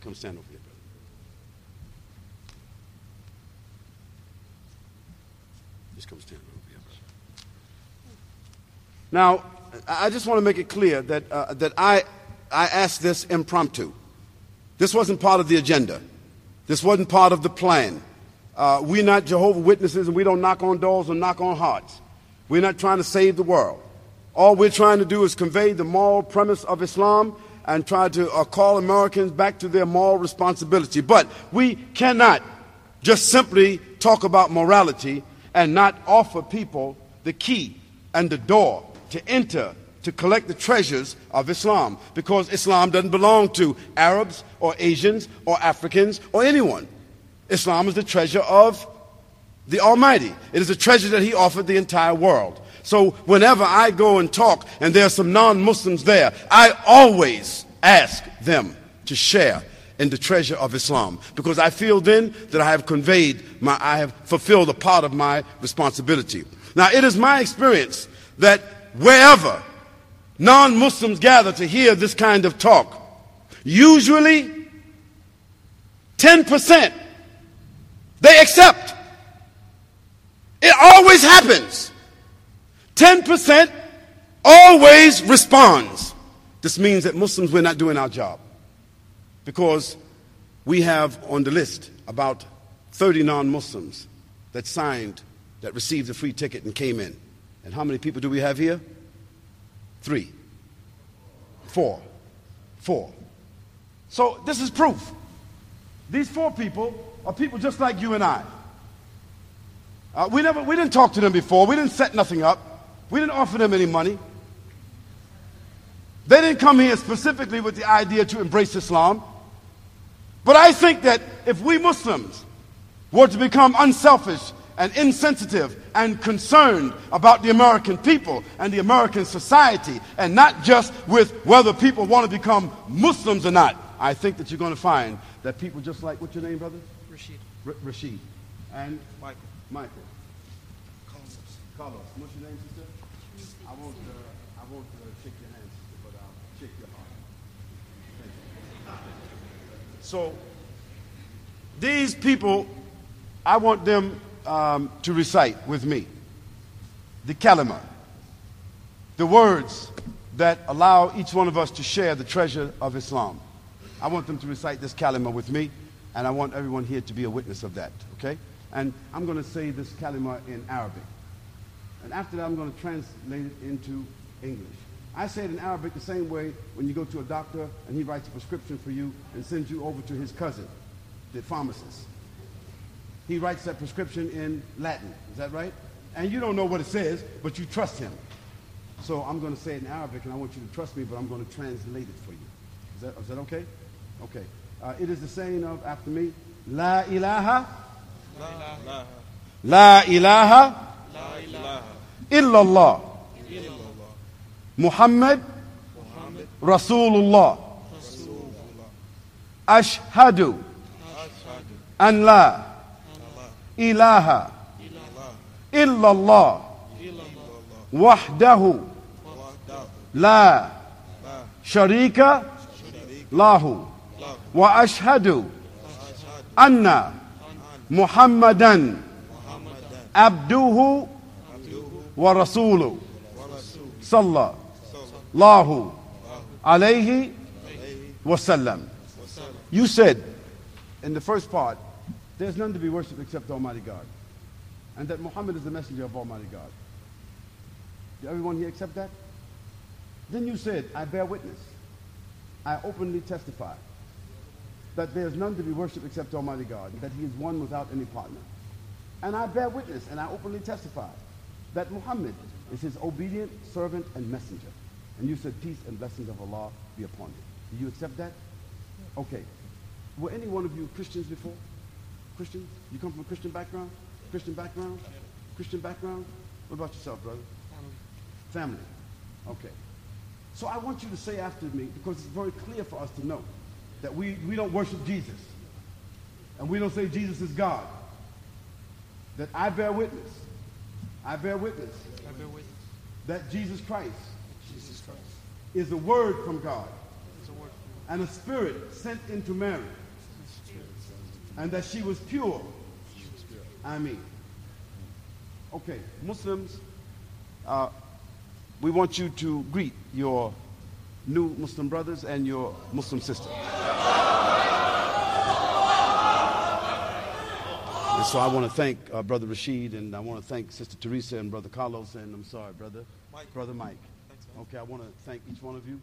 Come stand over here, brother. Just come stand over here, brother. Now, I just want to make it clear that, uh, that I, I asked this impromptu. This wasn't part of the agenda. This wasn't part of the plan. Uh, we're not Jehovah Witnesses and we don't knock on doors or knock on hearts. We're not trying to save the world. All we're trying to do is convey the moral premise of Islam and try to uh, call Americans back to their moral responsibility. But we cannot just simply talk about morality and not offer people the key and the door to enter to collect the treasures of Islam because Islam doesn't belong to Arabs or Asians or Africans or anyone. Islam is the treasure of the Almighty. It is a treasure that He offered the entire world. So whenever I go and talk and there are some non Muslims there, I always ask them to share in the treasure of Islam because I feel then that I have conveyed my, I have fulfilled a part of my responsibility. Now, it is my experience that wherever non Muslims gather to hear this kind of talk, usually 10% they accept. It always happens. 10% always responds. This means that Muslims, we're not doing our job. Because we have on the list about 30 non Muslims that signed, that received a free ticket and came in. And how many people do we have here? Three, four, four. So this is proof. These four people are people just like you and I. Uh, we, never, we didn't talk to them before. We didn't set nothing up. We didn't offer them any money. They didn't come here specifically with the idea to embrace Islam. But I think that if we Muslims were to become unselfish and insensitive and concerned about the American people and the American society, and not just with whether people want to become Muslims or not, I think that you're going to find that people just like, what's your name, brother? Rashid. R- Rashid. And Michael. Michael. Carlos. Carlos. What's your name, sister? I won't, uh, I won't uh, shake your hands, but I'll shake your heart. So, these people, I want them um, to recite with me the kalima, the words that allow each one of us to share the treasure of Islam. I want them to recite this kalima with me, and I want everyone here to be a witness of that, okay? And I'm going to say this kalima in Arabic. And after that, I'm going to translate it into English. I say it in Arabic the same way when you go to a doctor and he writes a prescription for you and sends you over to his cousin, the pharmacist. He writes that prescription in Latin. Is that right? And you don't know what it says, but you trust him. So I'm going to say it in Arabic, and I want you to trust me, but I'm going to translate it for you. Is that, is that okay? Okay. Uh, it is the saying of, after me, La ilaha, La ilaha. La ilaha, La ilaha. إلا الله. محمد رسول الله أشهد أن لا إله إلا الله وحده لا شريك له وأشهد أن محمدا عبده wa rasuluhu sallallahu alayhi wasallam. You said in the first part, there's none to be worshipped except Almighty God. And that Muhammad is the messenger of Almighty God. Did everyone here accept that? Then you said, I bear witness. I openly testify that there is none to be worshipped except Almighty God, that He is one without any partner. And I bear witness and I openly testify that Muhammad is His obedient servant and messenger. And you said, Peace and blessings of Allah be upon him. Do you accept that? Okay. Were any one of you Christians before? Christians? You come from a Christian background? Christian background? Christian background? What about yourself, brother? Family. Okay. So I want you to say after me, because it's very clear for us to know that we, we don't worship Jesus. And we don't say Jesus is God. That I bear witness. I bear witness. I bear witness. That Jesus Christ Jesus Christ is a word from God a word and a spirit sent into Mary. And that she was pure. I mean. Okay, Muslims, uh, we want you to greet your new Muslim brothers and your Muslim sisters. And so I want to thank uh, Brother Rashid and I want to thank Sister Teresa and Brother Carlos and I'm sorry, Brother Mike. Brother Mike. Thanks. Okay, I want to thank each one of you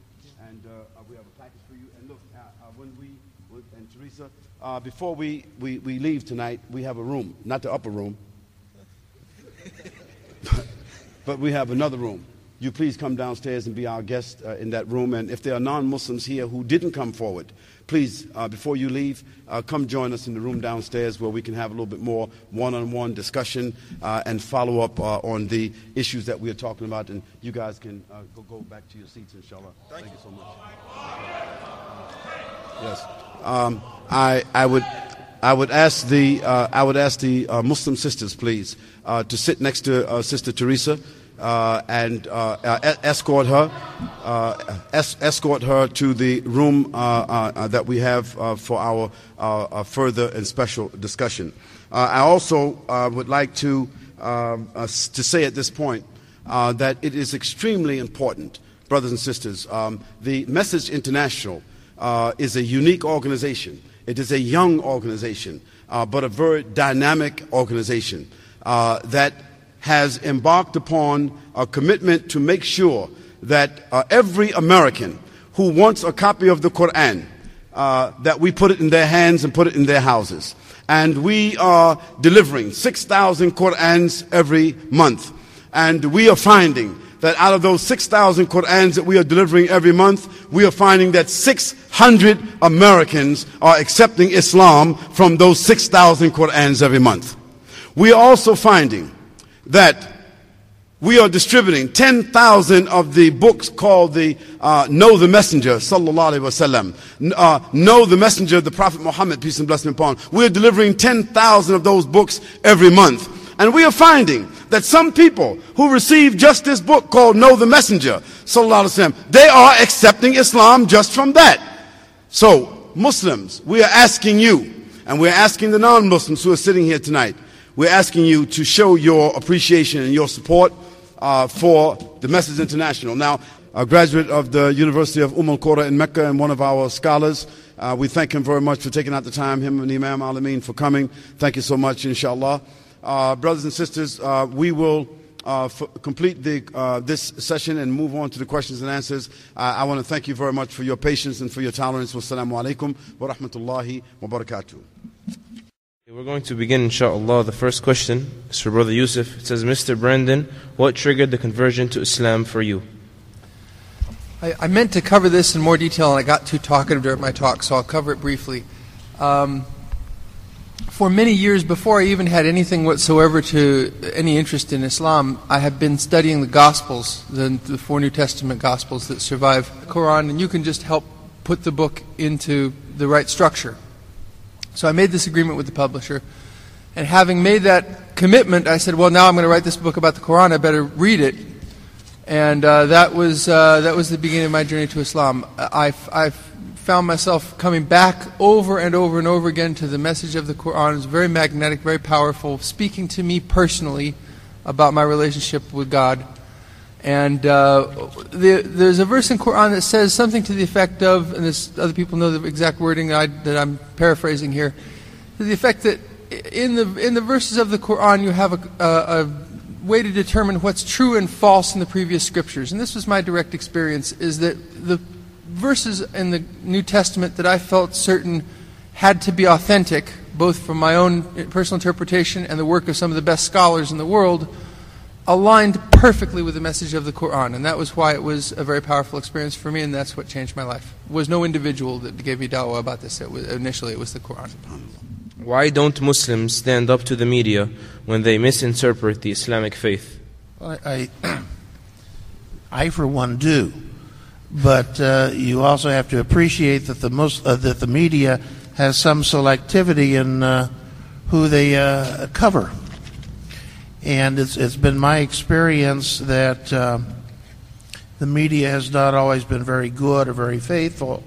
and uh, we have a package for you. And look, uh, uh, when we and Teresa, uh, before we, we, we leave tonight, we have a room, not the upper room, but we have another room. You please come downstairs and be our guest uh, in that room. And if there are non Muslims here who didn't come forward, please, uh, before you leave, uh, come join us in the room downstairs where we can have a little bit more one on one discussion uh, and follow up uh, on the issues that we are talking about. And you guys can uh, go, go back to your seats, inshallah. Thank, you so much. Yes. Um, I, I would. I would ask the uh, I would ask the uh, Muslim sisters, please, uh, to sit next to uh, Sister Teresa uh, and uh, escort her uh, es- escort her to the room uh, uh, that we have for our further and special discussion. I also would like to to say at this point that it is extremely important, brothers and sisters. Um, the Message International is a unique organization. It is a young organization, but a very dynamic organization that has embarked upon a commitment to make sure that uh, every American who wants a copy of the Quran, uh, that we put it in their hands and put it in their houses. And we are delivering 6,000 Qurans every month. And we are finding that out of those 6,000 Qurans that we are delivering every month, we are finding that 600 Americans are accepting Islam from those 6,000 Qurans every month. We are also finding that we are distributing 10,000 of the books called the uh, Know the Messenger, sallallahu alaihi wasallam. Uh, know the Messenger of the Prophet Muhammad, peace and blessing upon. him. We are delivering 10,000 of those books every month. And we are finding that some people who receive just this book called Know the Messenger, sallallahu alaihi wasallam, they are accepting Islam just from that. So, Muslims, we are asking you, and we're asking the non-Muslims who are sitting here tonight, we're asking you to show your appreciation and your support uh, for the Message International. Now, a graduate of the University of Umm al-Qura in Mecca and one of our scholars, uh, we thank him very much for taking out the time, him and Imam Alameen for coming. Thank you so much, inshallah. Uh, brothers and sisters, uh, we will uh, complete the, uh, this session and move on to the questions and answers. Uh, I want to thank you very much for your patience and for your tolerance. Wassalamu alaikum wa rahmatullahi wa barakatuh. We're going to begin, inshallah. The first question is for Brother Yusuf. It says, Mr. Brandon, what triggered the conversion to Islam for you? I, I meant to cover this in more detail, and I got too talkative during my talk, so I'll cover it briefly. Um, for many years before I even had anything whatsoever to any interest in Islam, I have been studying the Gospels, the, the four New Testament Gospels that survive the Quran, and you can just help put the book into the right structure. So I made this agreement with the publisher, and having made that commitment, I said, "Well, now I'm going to write this book about the Quran. I better read it." And uh, that was uh, that was the beginning of my journey to Islam. I, I found myself coming back over and over and over again to the message of the Quran. It's very magnetic, very powerful, speaking to me personally about my relationship with God. And uh, the, there's a verse in Quran that says something to the effect of, and this, other people know the exact wording I, that I'm paraphrasing here, to the effect that in the in the verses of the Quran you have a, a, a way to determine what's true and false in the previous scriptures. And this was my direct experience: is that the verses in the New Testament that I felt certain had to be authentic, both from my own personal interpretation and the work of some of the best scholars in the world, aligned perfectly with the message of the Quran. And that was why it was a very powerful experience for me, and that's what changed my life. It was no individual that gave me da'wah about this. It was, initially, it was the Quran. Why don't Muslims stand up to the media when they misinterpret the Islamic faith? I, I, I for one, do. But uh, you also have to appreciate that the, Mus- uh, that the media has some selectivity in uh, who they uh, cover. And it's, it's been my experience that uh, the media has not always been very good or very faithful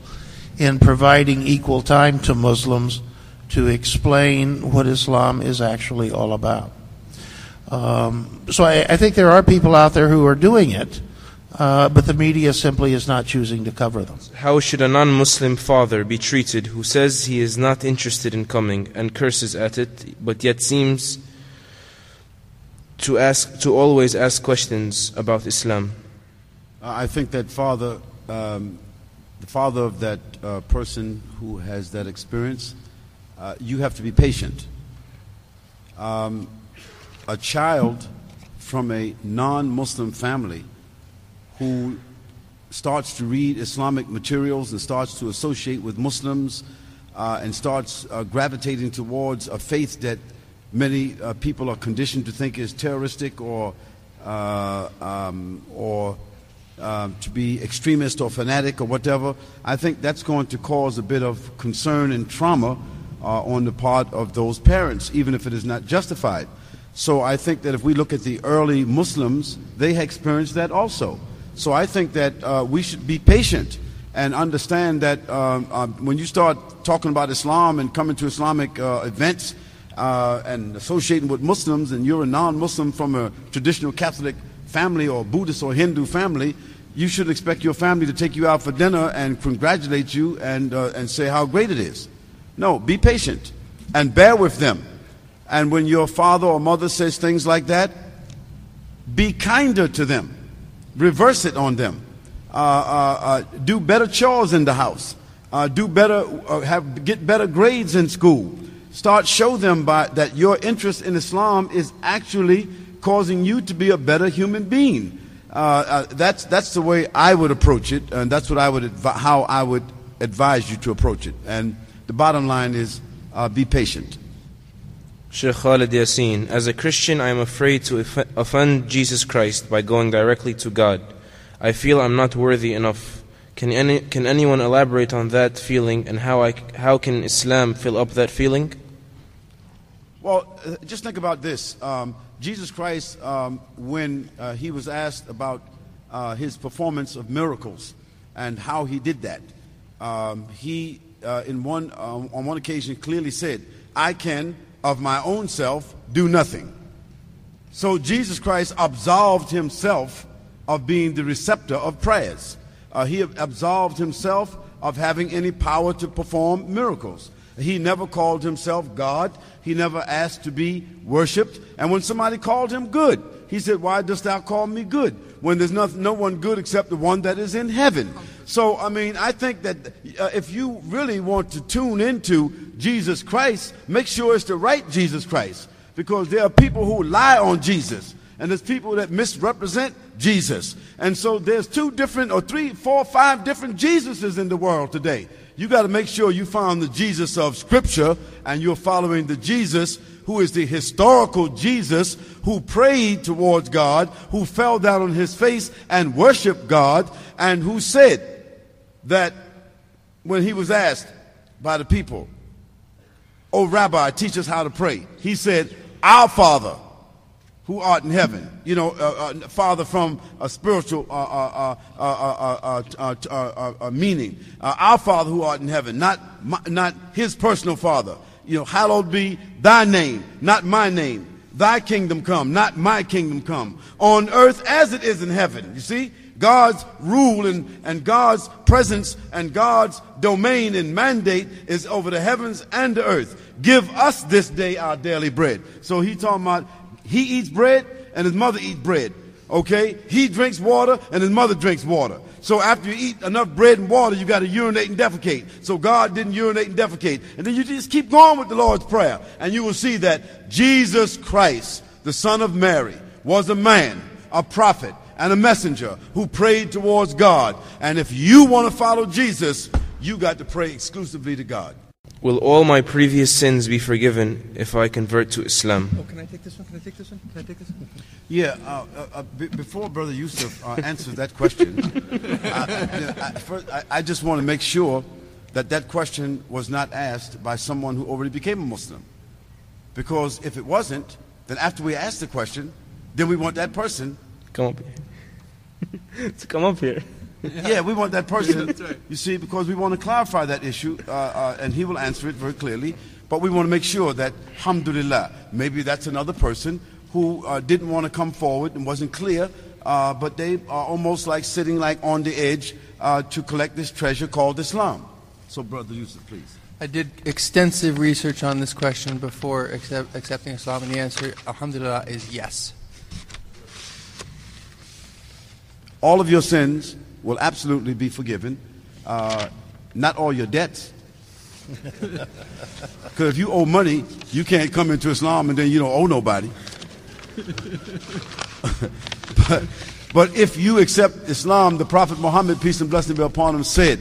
in providing equal time to Muslims to explain what Islam is actually all about. Um, so I, I think there are people out there who are doing it, uh, but the media simply is not choosing to cover them. How should a non Muslim father be treated who says he is not interested in coming and curses at it, but yet seems to, ask, to always ask questions about Islam? I think that father, um, the father of that uh, person who has that experience, uh, you have to be patient. Um, a child from a non Muslim family who starts to read Islamic materials and starts to associate with Muslims uh, and starts uh, gravitating towards a faith that many uh, people are conditioned to think is terroristic or, uh, um, or um, to be extremist or fanatic or whatever, I think that's going to cause a bit of concern and trauma uh, on the part of those parents, even if it is not justified. So I think that if we look at the early Muslims, they experienced that also. So I think that uh, we should be patient and understand that um, uh, when you start talking about Islam and coming to Islamic uh, events uh, and associating with Muslims, and you're a non-Muslim from a traditional Catholic family or Buddhist or Hindu family, you should expect your family to take you out for dinner and congratulate you and, uh, and say how great it is. No, be patient and bear with them. And when your father or mother says things like that, be kinder to them. Reverse it on them. Uh, uh, uh, do better chores in the house. Uh, do better, uh, have, get better grades in school. Start show them by, that your interest in Islam is actually causing you to be a better human being. Uh, that's, that's the way I would approach it, and that's what I would advi- how I would advise you to approach it. And the bottom line is be patient. Sheikh Khalid Yasin, as a Christian, I am afraid to offend Jesus Christ by going directly to God. I feel I'm not worthy enough. Can, any, can anyone elaborate on that feeling and how, I, how can Islam fill up that feeling? Well, uh, just think about this. Um, Jesus Christ, um, when uh, he was asked about uh, his performance of miracles and how he did that, um, he, uh, in one, um, on one occasion, clearly said, I can of my own self do nothing. So Jesus Christ absolved himself of being the receptor of prayers. Uh, he absolved himself of having any power to perform miracles. He never called himself God. He never asked to be worshiped. And when somebody called him good, he said, Why dost thou call me good? When there's no, no one good except the one that is in heaven. So, I mean, I think that uh, if you really want to tune into Jesus Christ, make sure it's the right Jesus Christ. Because there are people who lie on Jesus and there's people that misrepresent Jesus. And so there's two different, or three, four, five different Jesuses in the world today. You got to make sure you found the Jesus of Scripture and you're following the Jesus who is the historical Jesus who prayed towards God, who fell down on his face and worshiped God, and who said that when he was asked by the people, Oh, Rabbi, teach us how to pray. He said, Our Father who art in heaven. You know, uh, uh, Father, from a spiritual meaning. our Father who art in heaven, not, my, not his personal Father. You know, hallowed be thy name, not my name. Thy kingdom come, not my kingdom come. On earth as it is in heaven. You see? God's rule and, and God's presence and God's domain and mandate is over the heavens and the earth. Give us this day our daily bread. So he talking about he eats bread and his mother eats bread. Okay? He drinks water and his mother drinks water. So after you eat enough bread and water, you got to urinate and defecate. So God didn't urinate and defecate. And then you just keep going with the Lord's Prayer. And you will see that Jesus Christ, the Son of Mary, was a man, a prophet, and a messenger who prayed towards God. And if you want to follow Jesus, you got to pray exclusively to God. Will all my previous sins be forgiven if I convert to Islam? Oh, can I take this one? Can I take this one? Can I take this one? Yeah, uh, uh, uh, b- before Brother Yusuf uh, answers that question, I, I, first, I, I just want to make sure that that question was not asked by someone who already became a Muslim. Because if it wasn't, then after we ask the question, then we want that person, Come up here. to come up here. yeah, we want that person, That's right. you see, because we want to clarify that issue, uh, uh, and he will answer it very clearly. But we want to make sure that, alhamdulillah, maybe that's another person who uh, didn't want to come forward and wasn't clear, uh, but they are almost like sitting like on the edge uh, to collect this treasure called Islam. So, Brother Yusuf, please. I did extensive research on this question before accept, accepting Islam, and the answer, alhamdulillah, is yes. All of your sins will absolutely be forgiven. Uh, not all your debts. Because if you owe money, you can't come into Islam and then you don't owe nobody. but, but if you accept Islam, the Prophet Muhammad, peace and blessing be upon him, said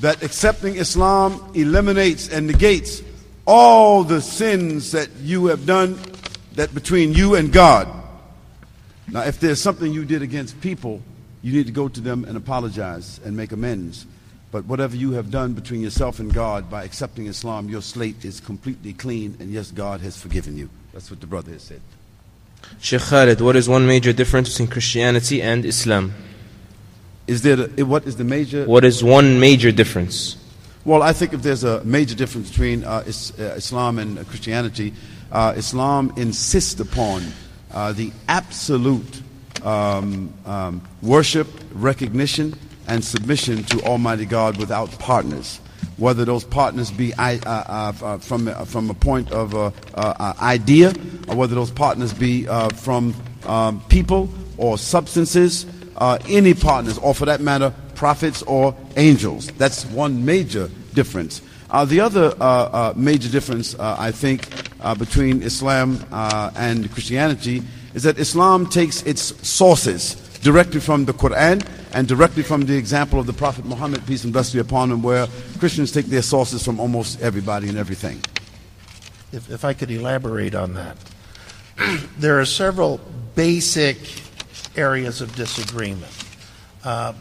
that accepting Islam eliminates and negates all the sins that you have done that between you and God. Now, if there's something you did against people, you need to go to them and apologize and make amends. But whatever you have done between yourself and God by accepting Islam, your slate is completely clean, and yes, God has forgiven you. That's what the brother has said. Sheikh Khalid, what is one major difference between Christianity and Islam? Is there the, what is the major? What is one major difference? Well, I think if there's a major difference between uh, is, uh, Islam and uh, Christianity, uh, Islam insists upon uh, the absolute um, um, worship, recognition, and submission to Almighty God without partners. Whether those partners be I, uh, uh, uh, from, uh, from a point of uh, idea, or whether those partners be from um, people or substances, any partners, or for that matter, prophets or angels. That's one major difference. Uh, the other uh, uh, major difference, I think, between Islam and Christianity is that Islam takes its sources directly from the Quran and directly from the example of the Prophet Muhammad, peace and blessings be upon him, where Christians take their sources from almost everybody and everything. If, if I could elaborate on that, there are several basic areas of disagreement, uh,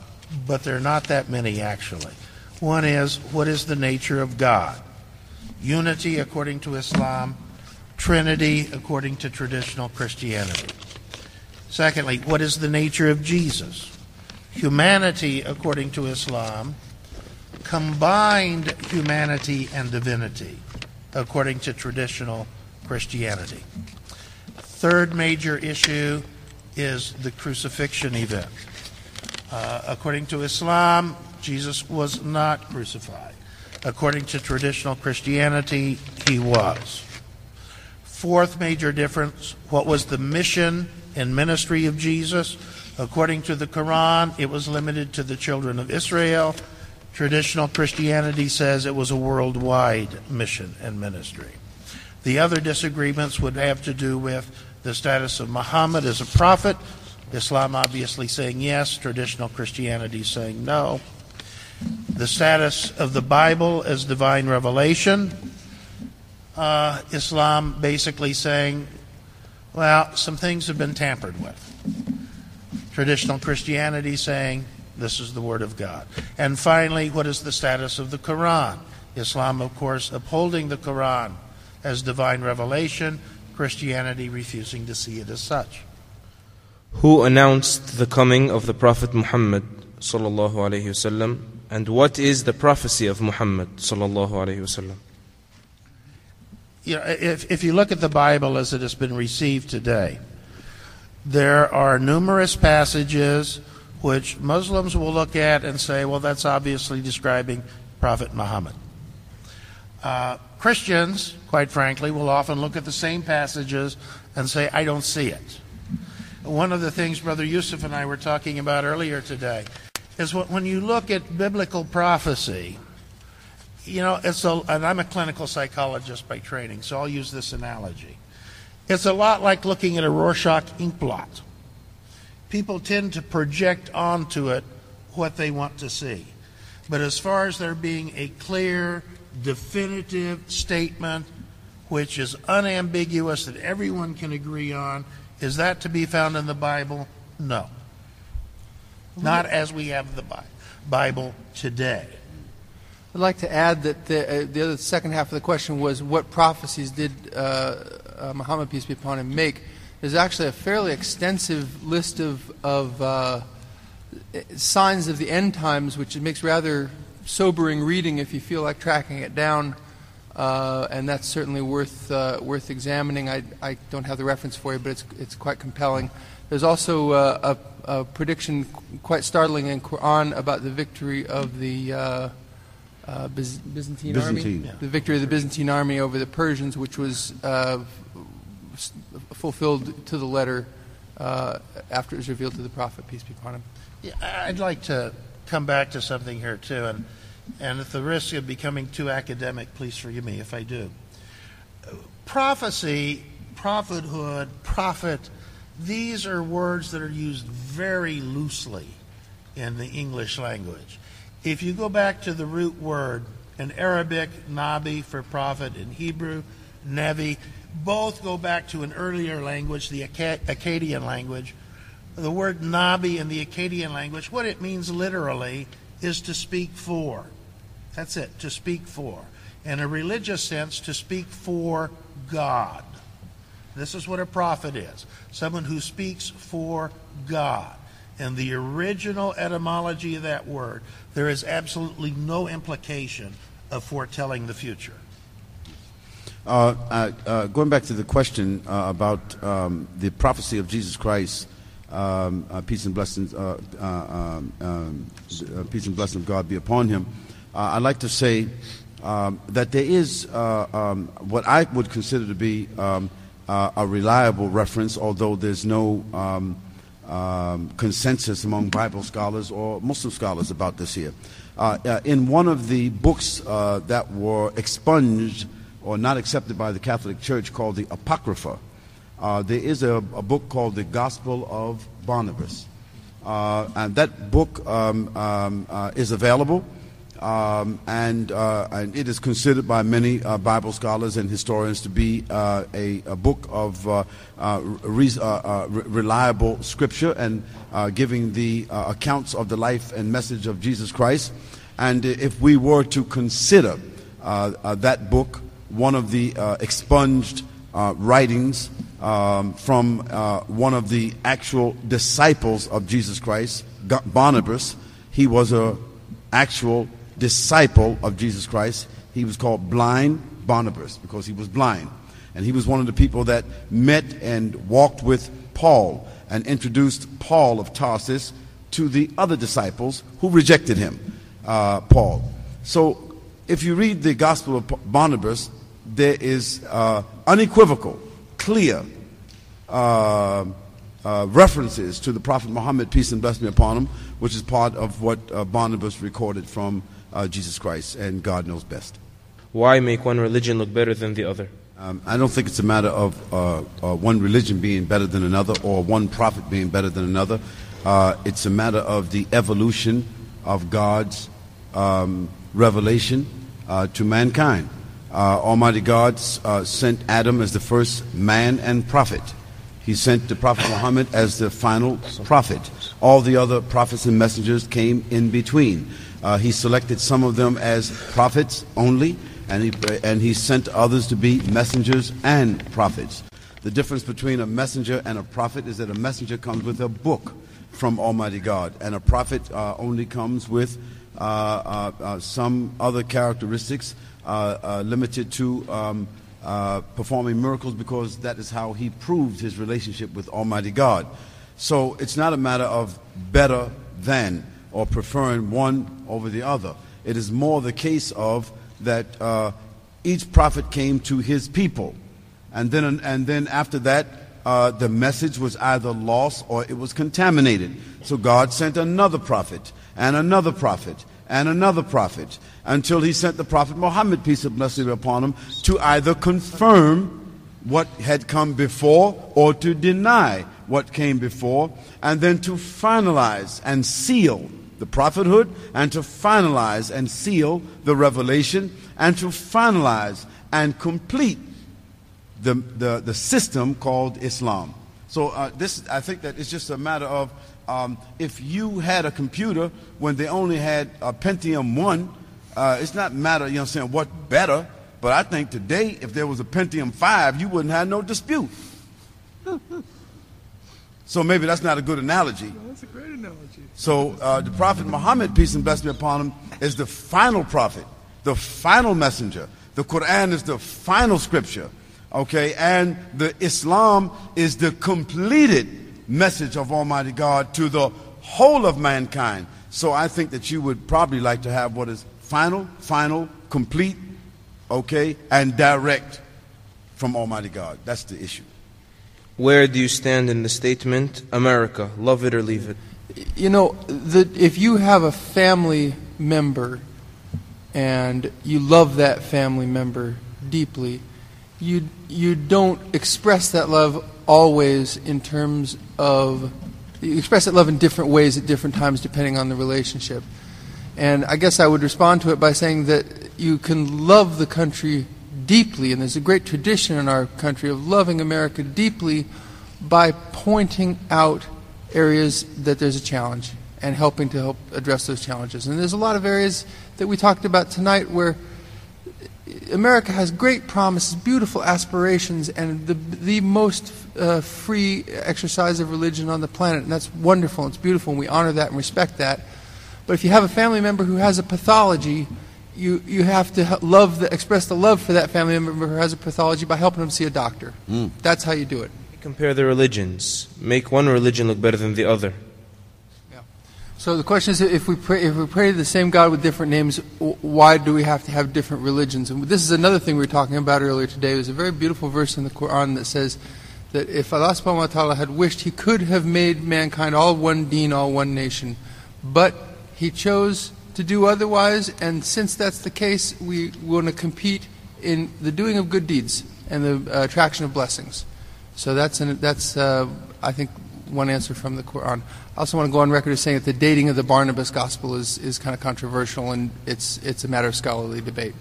but there are not that many actually. One is what is the nature of God? Unity according to Islam, Trinity according to traditional Christianity. Secondly, what is the nature of Jesus? Humanity according to Islam, combined humanity and divinity according to traditional Christianity. Third major issue is the crucifixion event. Uh, according to Islam, Jesus was not crucified. According to traditional Christianity, he was. Fourth major difference what was the mission and ministry of Jesus? According to the Quran, it was limited to the children of Israel. Traditional Christianity says it was a worldwide mission and ministry. The other disagreements would have to do with the status of Muhammad as a prophet. Islam obviously saying yes, traditional Christianity saying no. The status of the Bible as divine revelation. Uh, Islam basically saying, well, some things have been tampered with. Traditional Christianity saying, this is the Word of God. And finally, what is the status of the Quran? Islam, of course, upholding the Quran as divine revelation, Christianity refusing to see it as such. Who announced the coming of the Prophet Muhammad and what is the prophecy of Muhammad sallallahu alaihi wasallam? You know, if, if you look at the Bible as it has been received today, there are numerous passages which Muslims will look at and say, well, that's obviously describing Prophet Muhammad. Uh, Christians, quite frankly, will often look at the same passages and say, I don't see it. One of the things Brother Yusuf and I were talking about earlier today is what, when you look at biblical prophecy, you know, it's a, and I'm a clinical psychologist by training, so I'll use this analogy. It's a lot like looking at a Rorschach ink blot. People tend to project onto it what they want to see. But as far as there being a clear, definitive statement which is unambiguous that everyone can agree on, is that to be found in the Bible? No. Not as we have the Bible today. I'd like to add that the, uh, the other second half of the question was what prophecies did uh, uh, Muhammad, peace be upon him, make? There's actually a fairly extensive list of, of uh, signs of the end times, which makes rather sobering reading if you feel like tracking it down. Uh, and that's certainly worth uh, worth examining. I, I don't have the reference for you, but it's it's quite compelling. There's also a, a prediction quite startling in Quran about the victory of the uh, Byz- Byzantine, Byzantine. army, the victory of the Byzantine army over the Persians, which was uh, s- fulfilled to the letter uh, after it was revealed to the Prophet, peace be upon him. Yeah, I'd like to come back to something here too, and and at the risk of becoming too academic, please forgive me if I do. Prophecy, prophethood, prophet, these are words that are used very loosely in the English language. If you go back to the root word in Arabic, nabi for prophet, in Hebrew, nevi, both go back to an earlier language, the Akkadian language. The word nabi in the Akkadian language, what it means literally is to speak for. That's it, to speak for. In a religious sense, to speak for God. This is what a prophet is someone who speaks for God. In the original etymology of that word, there is absolutely no implication of foretelling the future. Uh, uh, uh, going back to the question uh, about um, the prophecy of Jesus Christ, um, uh, peace and blessings, um, um, peace and blessing of God be upon him. I'd like to say um, that there is um, what I would consider to be uh, a reliable reference, although there's no um, um, consensus among Bible scholars or Muslim scholars about this here. Uh, uh, in one of the books uh, that were expunged or not accepted by the Catholic Church called the Apocrypha, there is a, a book called the Gospel of Barnabas. And that book um, um, is available. Um, and, uh, and it is considered by many uh, Bible scholars and historians to be uh, a, a book of uh, uh, uh, re- reliable scripture and giving the accounts of the life and message of Jesus Christ. And if we were to consider that book one of the expunged writings um, from one of the actual disciples of Jesus Christ, Barnabas, he was a actual disciple of Jesus Christ. He was called blind Barnabas because he was blind. And he was one of the people that met and walked with Paul and introduced Paul of Tarsus to the other disciples who rejected him, uh, Paul. So if you read the Gospel of Barnabas, there is uh, unequivocal, clear uh, uh, references to the Prophet Muhammad, peace and blessing upon him, which is part of what uh, Barnabas recorded from uh, Jesus Christ, and God knows best. Why make one religion look better than the other? Um, I don't think it's a matter of uh, uh, one religion being better than another or one prophet being better than another. Uh, it's a matter of the evolution of God's um, revelation uh, to mankind. Uh, Almighty God uh, sent Adam as the first man and prophet. He sent the Prophet Muhammad as the final prophet. All the other prophets and messengers came in between. Uh, he selected some of them as prophets only, and he, and he sent others to be messengers and prophets. The difference between a messenger and a prophet is that a messenger comes with a book from Almighty God, and a prophet uh, only comes with uh, uh, uh, some other characteristics uh, limited to um, performing miracles because that is how he proved his relationship with Almighty God. So it's not a matter of better than or preferring one over the other. It is more the case of that uh, each prophet came to his people, and then and then after that, uh, the message was either lost or it was contaminated. So God sent another prophet and another prophet and another prophet until he sent the prophet Muhammad, peace and blessing be upon him, to either confirm what had come before or to deny what came before, and then to finalize and seal the prophethood, and to finalize and seal the revelation, and to finalize and complete the, the, the system called Islam. So uh, this, I think that it's just a matter of um, if you had a computer when they only had a Pentium 1, uh, it's not matter, you know what I'm saying, what better, but I think today, if there was a Pentium 5, you wouldn't have no dispute. so maybe that's not a good analogy. That's a great analogy. So uh, the Prophet Muhammad, peace and blessing be upon him, is the final prophet, the final messenger. The Quran is the final scripture. Okay, and the Islam is the completed message of Almighty God to the whole of mankind. So I think that you would probably like to have what is final, final, complete, okay, and direct from Almighty God. That's the issue. Where do you stand in the statement, America, love it or leave it? You know, the, if you have a family member and you love that family member deeply, you, you don't express that love always in terms of, you express that love in different ways at different times depending on the relationship. And I guess I would respond to it by saying that you can love the country deeply, and there's a great tradition in our country of loving America deeply by pointing out areas that there's a challenge and helping to help address those challenges. And there's a lot of areas that we talked about tonight where America has great promises, beautiful aspirations, and the, the most uh, free exercise of religion on the planet. And that's wonderful, and it's beautiful, and we honor that and respect that. But if you have a family member who has a pathology, you, you have to love the, express the love for that family member who has a pathology by helping them see a doctor. Hmm. That's how you do it. Compare the religions. Make one religion look better than the other. Yeah. So the question is, if we pray, if we pray to the same God with different names, why do we have to have different religions? And this is another thing we were talking about earlier today. There's a very beautiful verse in the Quran that says that if Allah subhanahu wa ta'ala had wished, He could have made mankind all one deen, all one nation. But He chose to do otherwise, and since that's the case, we want to compete in the doing of good deeds and the uh, attraction of blessings. So that's, an, that's uh, I think, one answer from the Quran. I also want to go on record as saying that the dating of the Barnabas gospel is, is kind of controversial and it's, it's a matter of scholarly debate.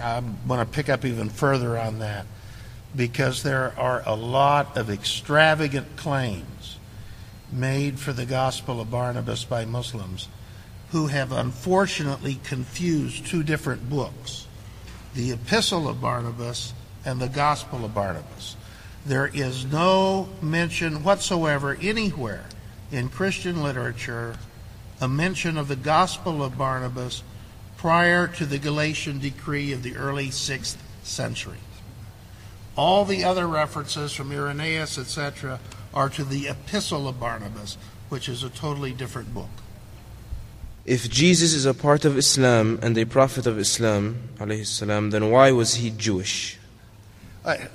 I want to pick up even further on that because there are a lot of extravagant claims made for the gospel of Barnabas by Muslims who have unfortunately confused two different books the epistle of Barnabas and the gospel of Barnabas. There is no mention whatsoever anywhere in Christian literature a mention of the gospel of Barnabas prior to the Gelasian decree of the early 6th century. All the other references from Irenaeus, etc., are to the epistle of Barnabas, which is a totally different book. If Jesus is a part of Islam and a prophet of Islam, salam, then why was he Jewish? I,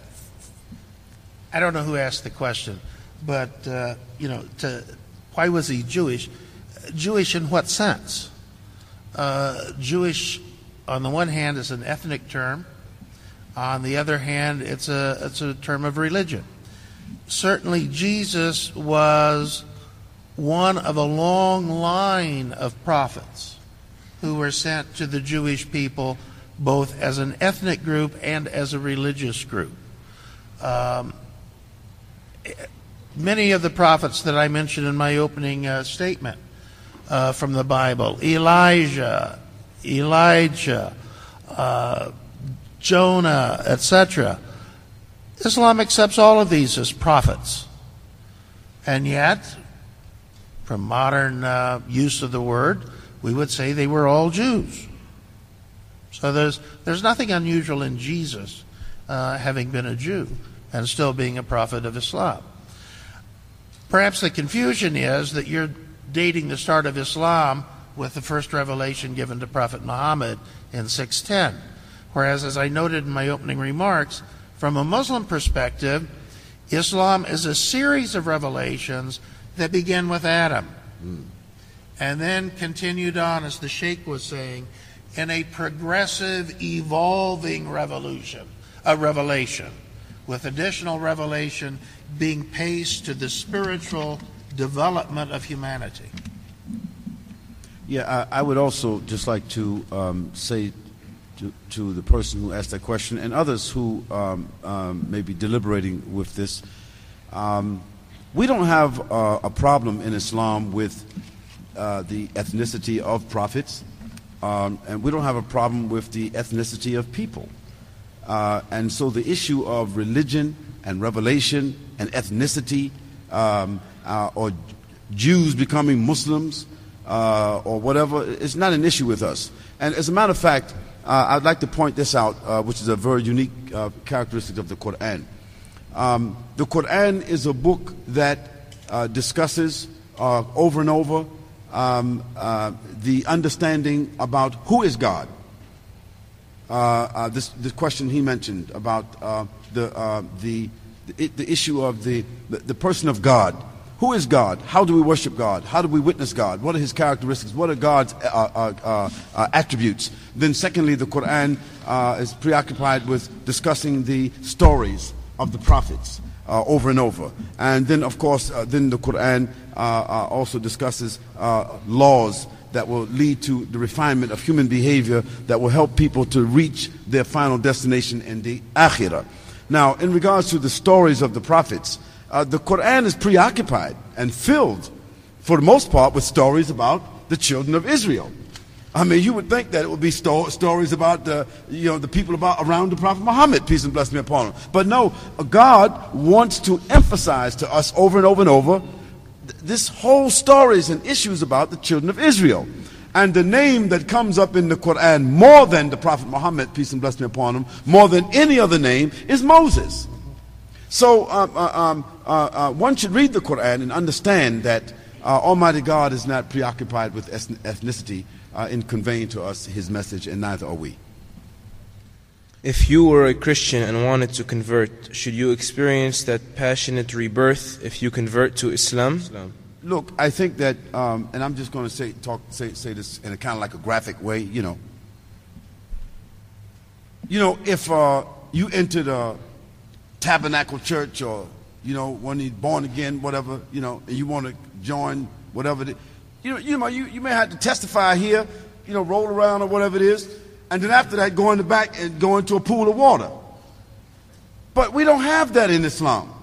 I don't know who asked the question, but uh, you know, to, why was he Jewish? Jewish in what sense? Uh, Jewish, on the one hand, is an ethnic term. On the other hand, it's a, it's a term of religion. Certainly, Jesus was one of a long line of prophets who were sent to the Jewish people both as an ethnic group and as a religious group. Um, many of the prophets that I mentioned in my opening uh, statement uh, from the Bible Elijah, Elijah, uh, Jonah, etc. Islam accepts all of these as prophets. And yet, from modern uh, use of the word, we would say they were all Jews. So there's, there's nothing unusual in Jesus uh, having been a Jew and still being a prophet of Islam. Perhaps the confusion is that you're dating the start of Islam with the first revelation given to Prophet Muhammad in 610. Whereas, as I noted in my opening remarks, from a Muslim perspective, Islam is a series of revelations that begin with Adam and then continued on, as the Sheikh was saying, in a progressive, evolving revolution, a revelation, with additional revelation being paced to the spiritual development of humanity. Yeah, I, I would also just like to um, say to, to the person who asked that question and others who um, um, may be deliberating with this. Um, we don't have uh, a problem in Islam with uh, the ethnicity of prophets, um, and we don't have a problem with the ethnicity of people. Uh, and so the issue of religion and revelation and ethnicity, um, uh, or Jews becoming Muslims, uh, or whatever, is not an issue with us. And as a matter of fact, uh, I'd like to point this out, which is a very unique characteristic of the Quran. Um, the Quran is a book that uh, discusses uh, over and over um, uh, the understanding about who is God. Uh, uh, this, question he mentioned about uh, the, the, the, the issue of the, the, the person of God. Who is God? How do we worship God? How do we witness God? What are his characteristics? What are God's uh, uh, uh, attributes? Then, secondly, the Quran is preoccupied with discussing the stories of the prophets uh, over and over. And then, of course, uh, then the Quran uh, uh, also discusses uh, laws that will lead to the refinement of human behavior that will help people to reach their final destination in the akhirah. Now, in regards to the stories of the prophets, uh, the Quran is preoccupied and filled, for the most part, with stories about the children of Israel. I mean, you would think that it would be sto- stories about the, you know, the people about around the Prophet Muhammad, peace and blessing be upon him. But no, God wants to emphasize to us over and over and over th- this whole stories and issues about the children of Israel. And the name that comes up in the Quran more than the Prophet Muhammad, peace and blessing be upon him, more than any other name, is Moses. So um, uh, um, uh, uh, one should read the Quran and understand that uh, Almighty God is not preoccupied with ethnicity uh, in conveying to us His message, and neither are we. If you were a Christian and wanted to convert, should you experience that passionate rebirth if you convert to Islam? Look, I think that, um, and I'm just going to say, talk, say, say this in a kind of like a graphic way. You know, you know, if uh, you entered a tabernacle church or you know, when he's born again, whatever, you know, and you want to join whatever, you know, you know, you, you may have to testify here, you know, roll around or whatever it is, and then after that, go in the back and go into a pool of water. But we don't have that in Islam.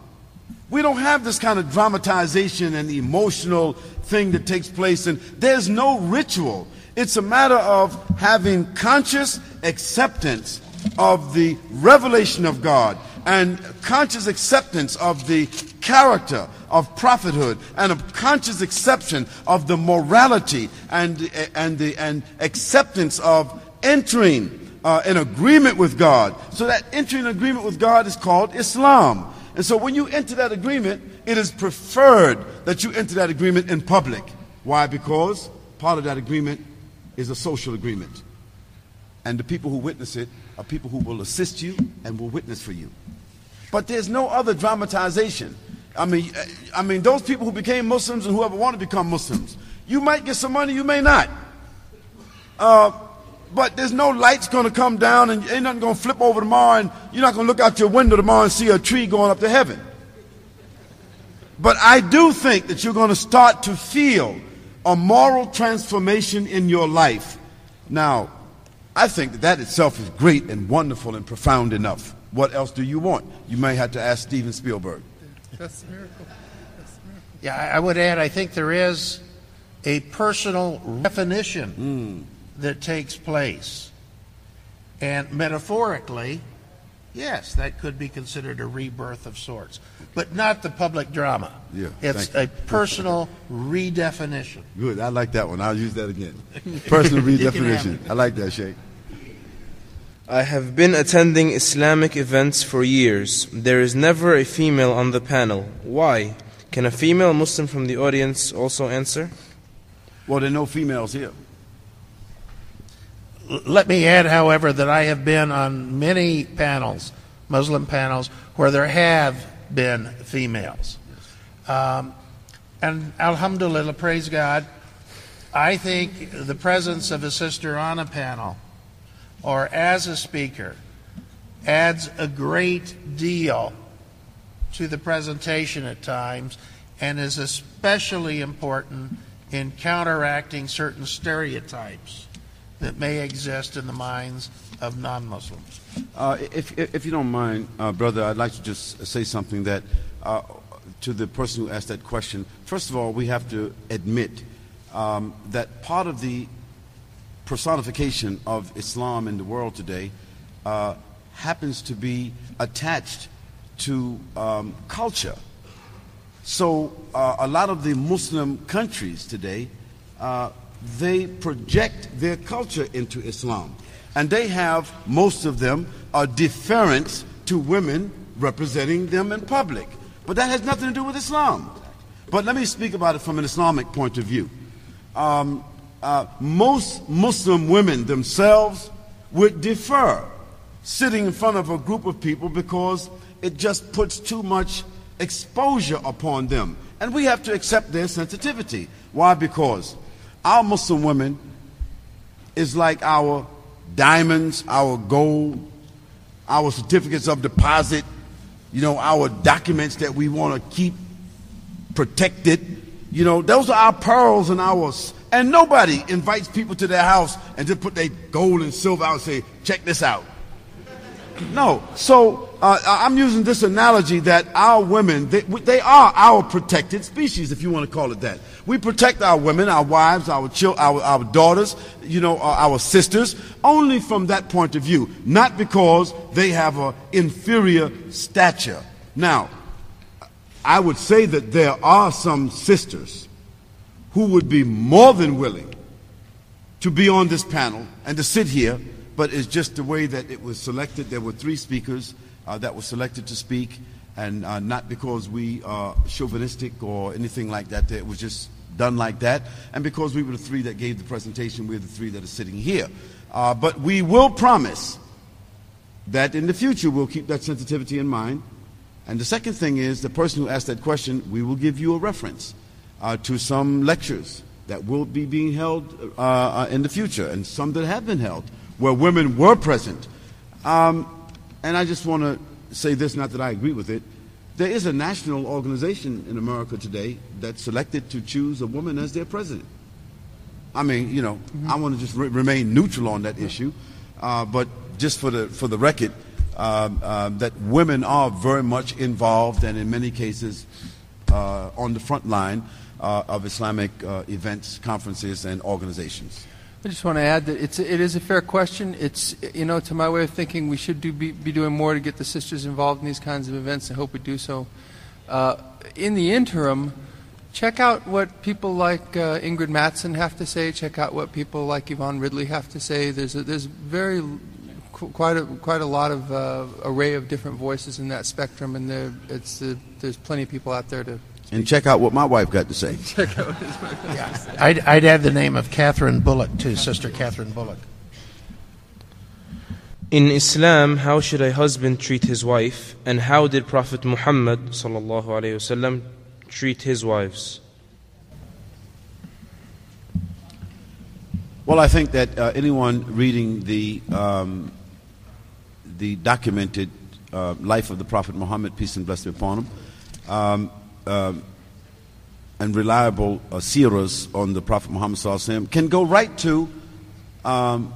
We don't have this kind of dramatization and emotional thing that takes place, and there's no ritual. It's a matter of having conscious acceptance of the revelation of God and conscious acceptance of the character of prophethood and a conscious acceptance of the morality and, and, the, and acceptance of entering uh, in agreement with God. So that entering in agreement with God is called Islam. And so when you enter that agreement, it is preferred that you enter that agreement in public. Why? Because part of that agreement is a social agreement. And the people who witness it are people who will assist you and will witness for you. But there's no other dramatization. I mean, I mean, those people who became Muslims and whoever want to become Muslims, you might get some money, you may not. Uh, But there's no lights going to come down and ain't nothing going to flip over tomorrow and you're not going to look out your window tomorrow and see a tree going up to heaven. But I do think that you're going to start to feel a moral transformation in your life. Now, I think that that itself is great and wonderful and profound enough. What else do you want? You may have to ask Steven Spielberg. That's the miracle. Yeah, I I would add, I think there is a personal definition hmm. that takes place. And metaphorically, yes, that could be considered a rebirth of sorts, but not the public drama. Yeah, It's a personal redefinition. Good. I like that one. I'll use that again. Personal You can have redefinition. I like that, Sheikh. I have been attending Islamic events for years. There is never a female on the panel. Why? Can a female Muslim from the audience also answer? Well, there are no females here. Let me add, however, that I have been on many panels, Muslim panels, where there have been females. Um, and Alhamdulillah, praise God, I think the presence of a sister on a panel or as a speaker adds a great deal to the presentation at times and is especially important in counteracting certain stereotypes that may exist in the minds of non Muslims. Uh, if, if, you don't mind, uh, brother, I'd like to just say something that uh, to the person who asked that question. First of all, we have to admit um, that part of the personification of Islam in the world today uh, happens to be attached to um, culture. So uh, a lot of the Muslim countries today, uh, they project their culture into Islam. And they have, most of them, a deference to women representing them in public. But that has nothing to do with Islam. But let me speak about it from an Islamic point of view. Um, uh, most Muslim women themselves would defer sitting in front of a group of people because it just puts too much exposure upon them. And we have to accept their sensitivity. Why? Because our Muslim women is like our diamonds, our gold, our certificates of deposit, you know, our documents that we want to keep protected. You know, those are our pearls and ours. And nobody invites people to their house and just put their gold and silver out and say, check this out. No. So uh, I'm using this analogy that our women, they, they are our protected species, if you want to call it that. We protect our women, our wives, our, chil- our, our daughters, you know, uh, our sisters, only from that point of view, not because they have an inferior stature. Now, I would say that there are some sisters who would be more than willing to be on this panel and to sit here, but it's just the way that it was selected. There were three speakers uh, that were selected to speak, and uh, not because we are chauvinistic or anything like that. It was just done like that. And because we were the three that gave the presentation, we're the three that are sitting here. Uh, but we will promise that in the future we'll keep that sensitivity in mind. And the second thing is the person who asked that question, we will give you a reference uh, to some lectures that will be being held uh, uh, in the future and some that have been held where women were present. Um, and I just want to say this, not that I agree with it. There is a national organization in America today that selected to choose a woman as their president. I mean, you know, I want to just re- remain neutral on that issue, uh, but just for the for the record, um, um, that women are very much involved and in many cases uh, on the front line uh, of Islamic uh, events, conferences, and organizations. I just want to add that it's it is a fair question. It's you know to my way of thinking, we should do be, be doing more to get the sisters involved in these kinds of events. I hope we do so. Uh, in the interim, check out what people like uh, Ingrid Mattson have to say. Check out what people like Yvonne Ridley have to say. There's a, there's very qu- quite a quite a lot of uh, array of different voices in that spectrum, and there it's uh, there's plenty of people out there to And check out what my wife got to say. I'd, I'd add the name of Katherine Bullock, too, Sister Katherine Bullock. In Islam, how should a husband treat his wife, and how did Prophet Muhammad sallallahu alaihi wasallam treat his wives? Well, I think that uh, anyone reading the, um, the documented uh, life of the Prophet Muhammad, peace and blessing upon him, um, um, and reliable uh, seerahs on the Prophet Muhammad Sallallahu can go right to um,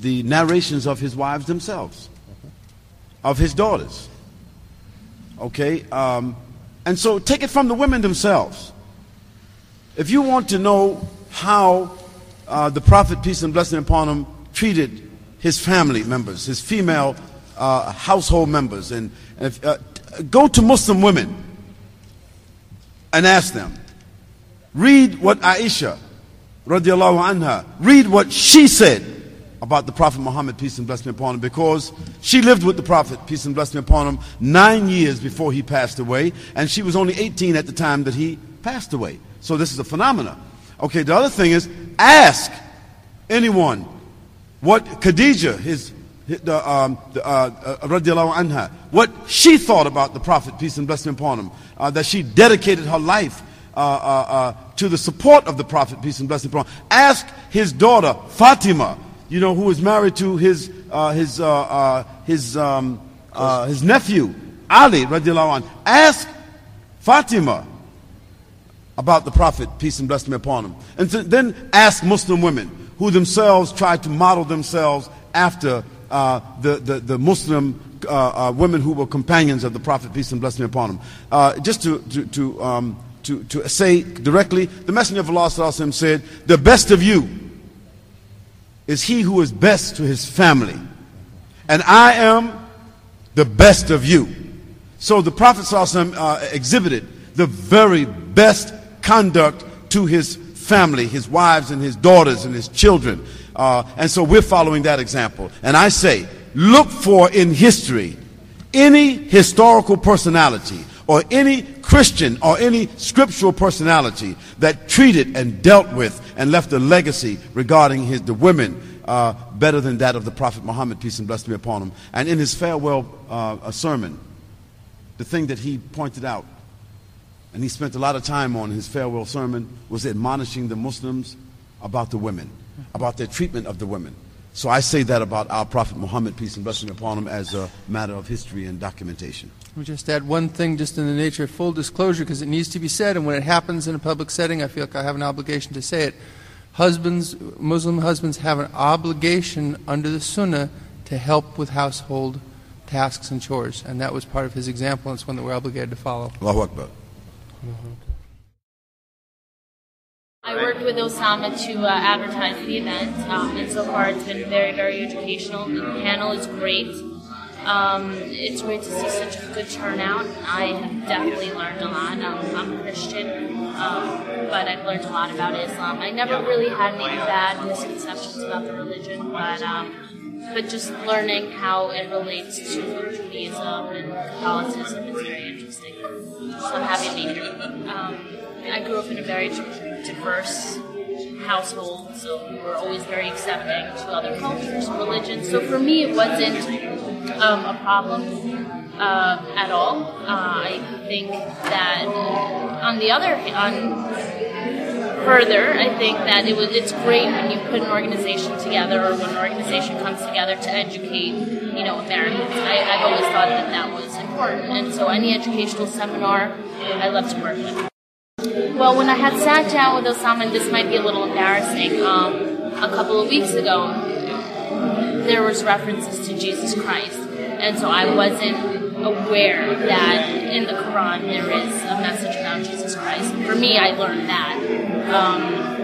the narrations of his wives themselves, of his daughters. Okay? Um, and so take it from the women themselves. If you want to know how uh, the Prophet, peace and blessing upon him, treated his family members, his female uh, household members, and, and if, uh, go to Muslim women and ask them. Read what Aisha, radiallahu anha, read what she said about the Prophet Muhammad, peace and blessing upon him, because she lived with the Prophet, peace and blessing upon him, nine years before he passed away, and she was only 18 at the time that he passed away. So this is a phenomenon. Okay, the other thing is ask anyone what Khadijah, his, the, um, the, uh, uh, anha, what she thought about the Prophet, peace and blessing upon him, uh, that she dedicated her life uh, uh, to the support of the Prophet, peace and blessing upon him. Ask his daughter, Fatima, you know, who was married to his, his, his, um, his nephew, Ali, radiallahu anhu. Ask Fatima about the Prophet, peace and blessing upon him. And then ask Muslim women who themselves tried to model themselves after uh, the, the, the Muslim uh, uh, women who were companions of the Prophet, peace and blessing upon him. Uh, just to, to, to, um, to, to say directly, the Messenger of Allah said, The best of you is he who is best to his family. And I am the best of you. So the Prophet uh, exhibited the very best conduct to his family, his wives and his daughters and his children. Uh, and so we're following that example. And I say, look for in history any historical personality or any Christian or any scriptural personality that treated and dealt with and left a legacy regarding his, the women uh, better than that of the Prophet Muhammad, peace and blessing be upon him. And in his farewell uh, sermon, the thing that he pointed out, and he spent a lot of time on his farewell sermon, was admonishing the Muslims about the women, about their treatment of the women. So I say that about our Prophet Muhammad, peace and blessing upon him, as a matter of history and documentation. Let me just add one thing, just in the nature of full disclosure, because it needs to be said, and when it happens in a public setting, I feel like I have an obligation to say it. Husbands, Muslim husbands, have an obligation under the Sunnah to help with household tasks and chores, and that was part of his example, and it's one that we're obligated to follow. Allahu Akbar. I worked with Osama to uh, advertise the event, um, and so far it's been very, very educational. The panel is great. Um, it's great to see such a good turnout. I have definitely learned a lot. Um, I'm a Christian, um, but I've learned a lot about Islam. I never really had any bad misconceptions about the religion, but um, but just learning how it relates to Judaism and Catholicism is very interesting. So I'm happy to be here. I grew up in a very diverse household, so we were always very accepting to other cultures religions. So for me, it wasn't um, a problem uh, at all. Uh, I think that on the other hand, further, I think that it was it's great when you put an organization together or when an organization comes together to educate, you know, Americans. I, I've always thought that that was important, and so any educational seminar, I love to work with. Well, when I had sat down with Osama, and this might be a little embarrassing, um, a couple of weeks ago, there was references to Jesus Christ, and so I wasn't aware that in the Quran there is a message about Jesus Christ. For me, I learned that. Um,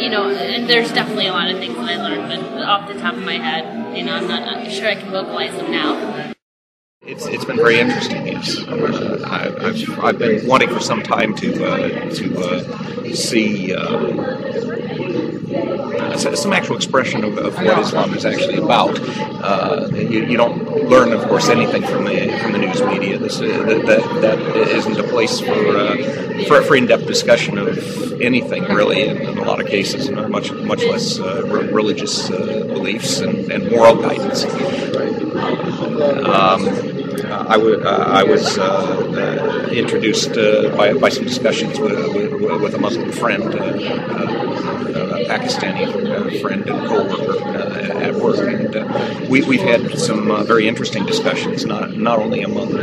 you know, there's definitely a lot of things that I learned, but off the top of my head, you know, I'm not I'm sure I can vocalize them now. It's, it's been very interesting. Yes, uh, I, I've, I've been wanting for some time to uh, to uh, see uh, some actual expression of, of, what Islam is actually about. Uh, you, you, don't learn, of course, anything from the from the news media. This, uh, that, that, that isn't a place for for, for in-depth discussion of anything really. In, in a lot of cases, and much much less re- religious beliefs and, and moral guidance. Um, Uh, I was uh, uh, introduced uh, by, by some discussions with, with, with a Muslim friend, uh, uh, a Pakistani friend and co-worker at work, and we, we've had some very interesting discussions, not not only among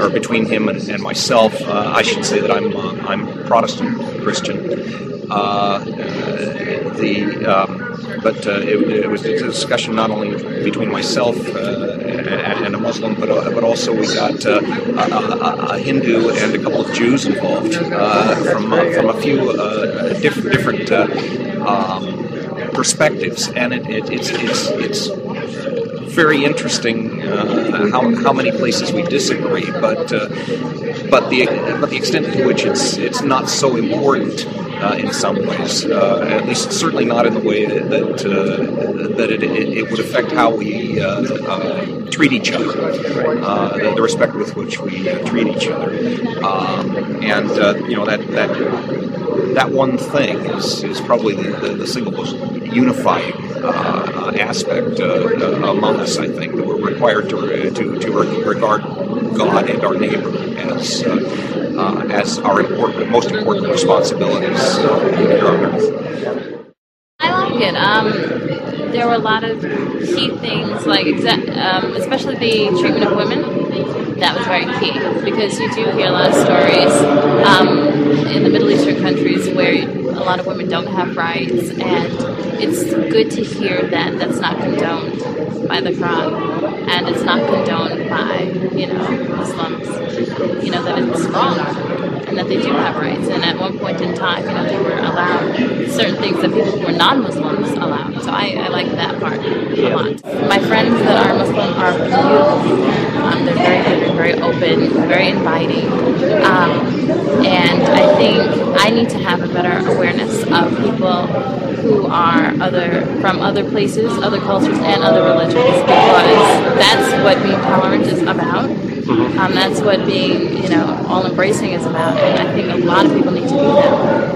or between him and, and myself. I should say that I'm I'm Protestant Christian. Uh, the um, but uh, it, it was a discussion not only between myself uh, and, a Muslim, but uh, but also we got a, a, Hindu and a couple of Jews involved from from a few diff- different um, perspectives, and it, it, it's it's it's very interesting uh, how, how many places we disagree, but uh, but the but the extent to which it's it's not so important uh, in some ways, uh, at least certainly not in the way that that, uh, that it, it, would affect how we uh, uh, treat each other, the, the respect with which we treat each other, um, and you know that that that one thing is, is probably the, the, the single most unifying aspect among us. I think that we're required to to, to regard God and our neighbor as uh, uh, as our important, most important responsibilities I like it. Um, there were a lot of key things, like exa- um, especially the treatment of women. That was very key because you do hear a lot of stories um, in the Middle Eastern countries where a lot of women don't have rights, and it's good to hear that that's not condoned by the Quran, and it's not condoned by you know Muslims. You know that it's wrong and that they do have rights. And at one point in time, you know, they were allowed certain things that people who were non-Muslims allowed. So I, I like that part a lot. My friends that are Muslim are beautiful. Um, they're very good, they're very open, very inviting. Um, and I think I need to have a better awareness of people who are other from other places, other cultures, and other religions because that's what being tolerant is about. Um, that's what being, you know, all embracing is about, and I think a lot of people need to do that.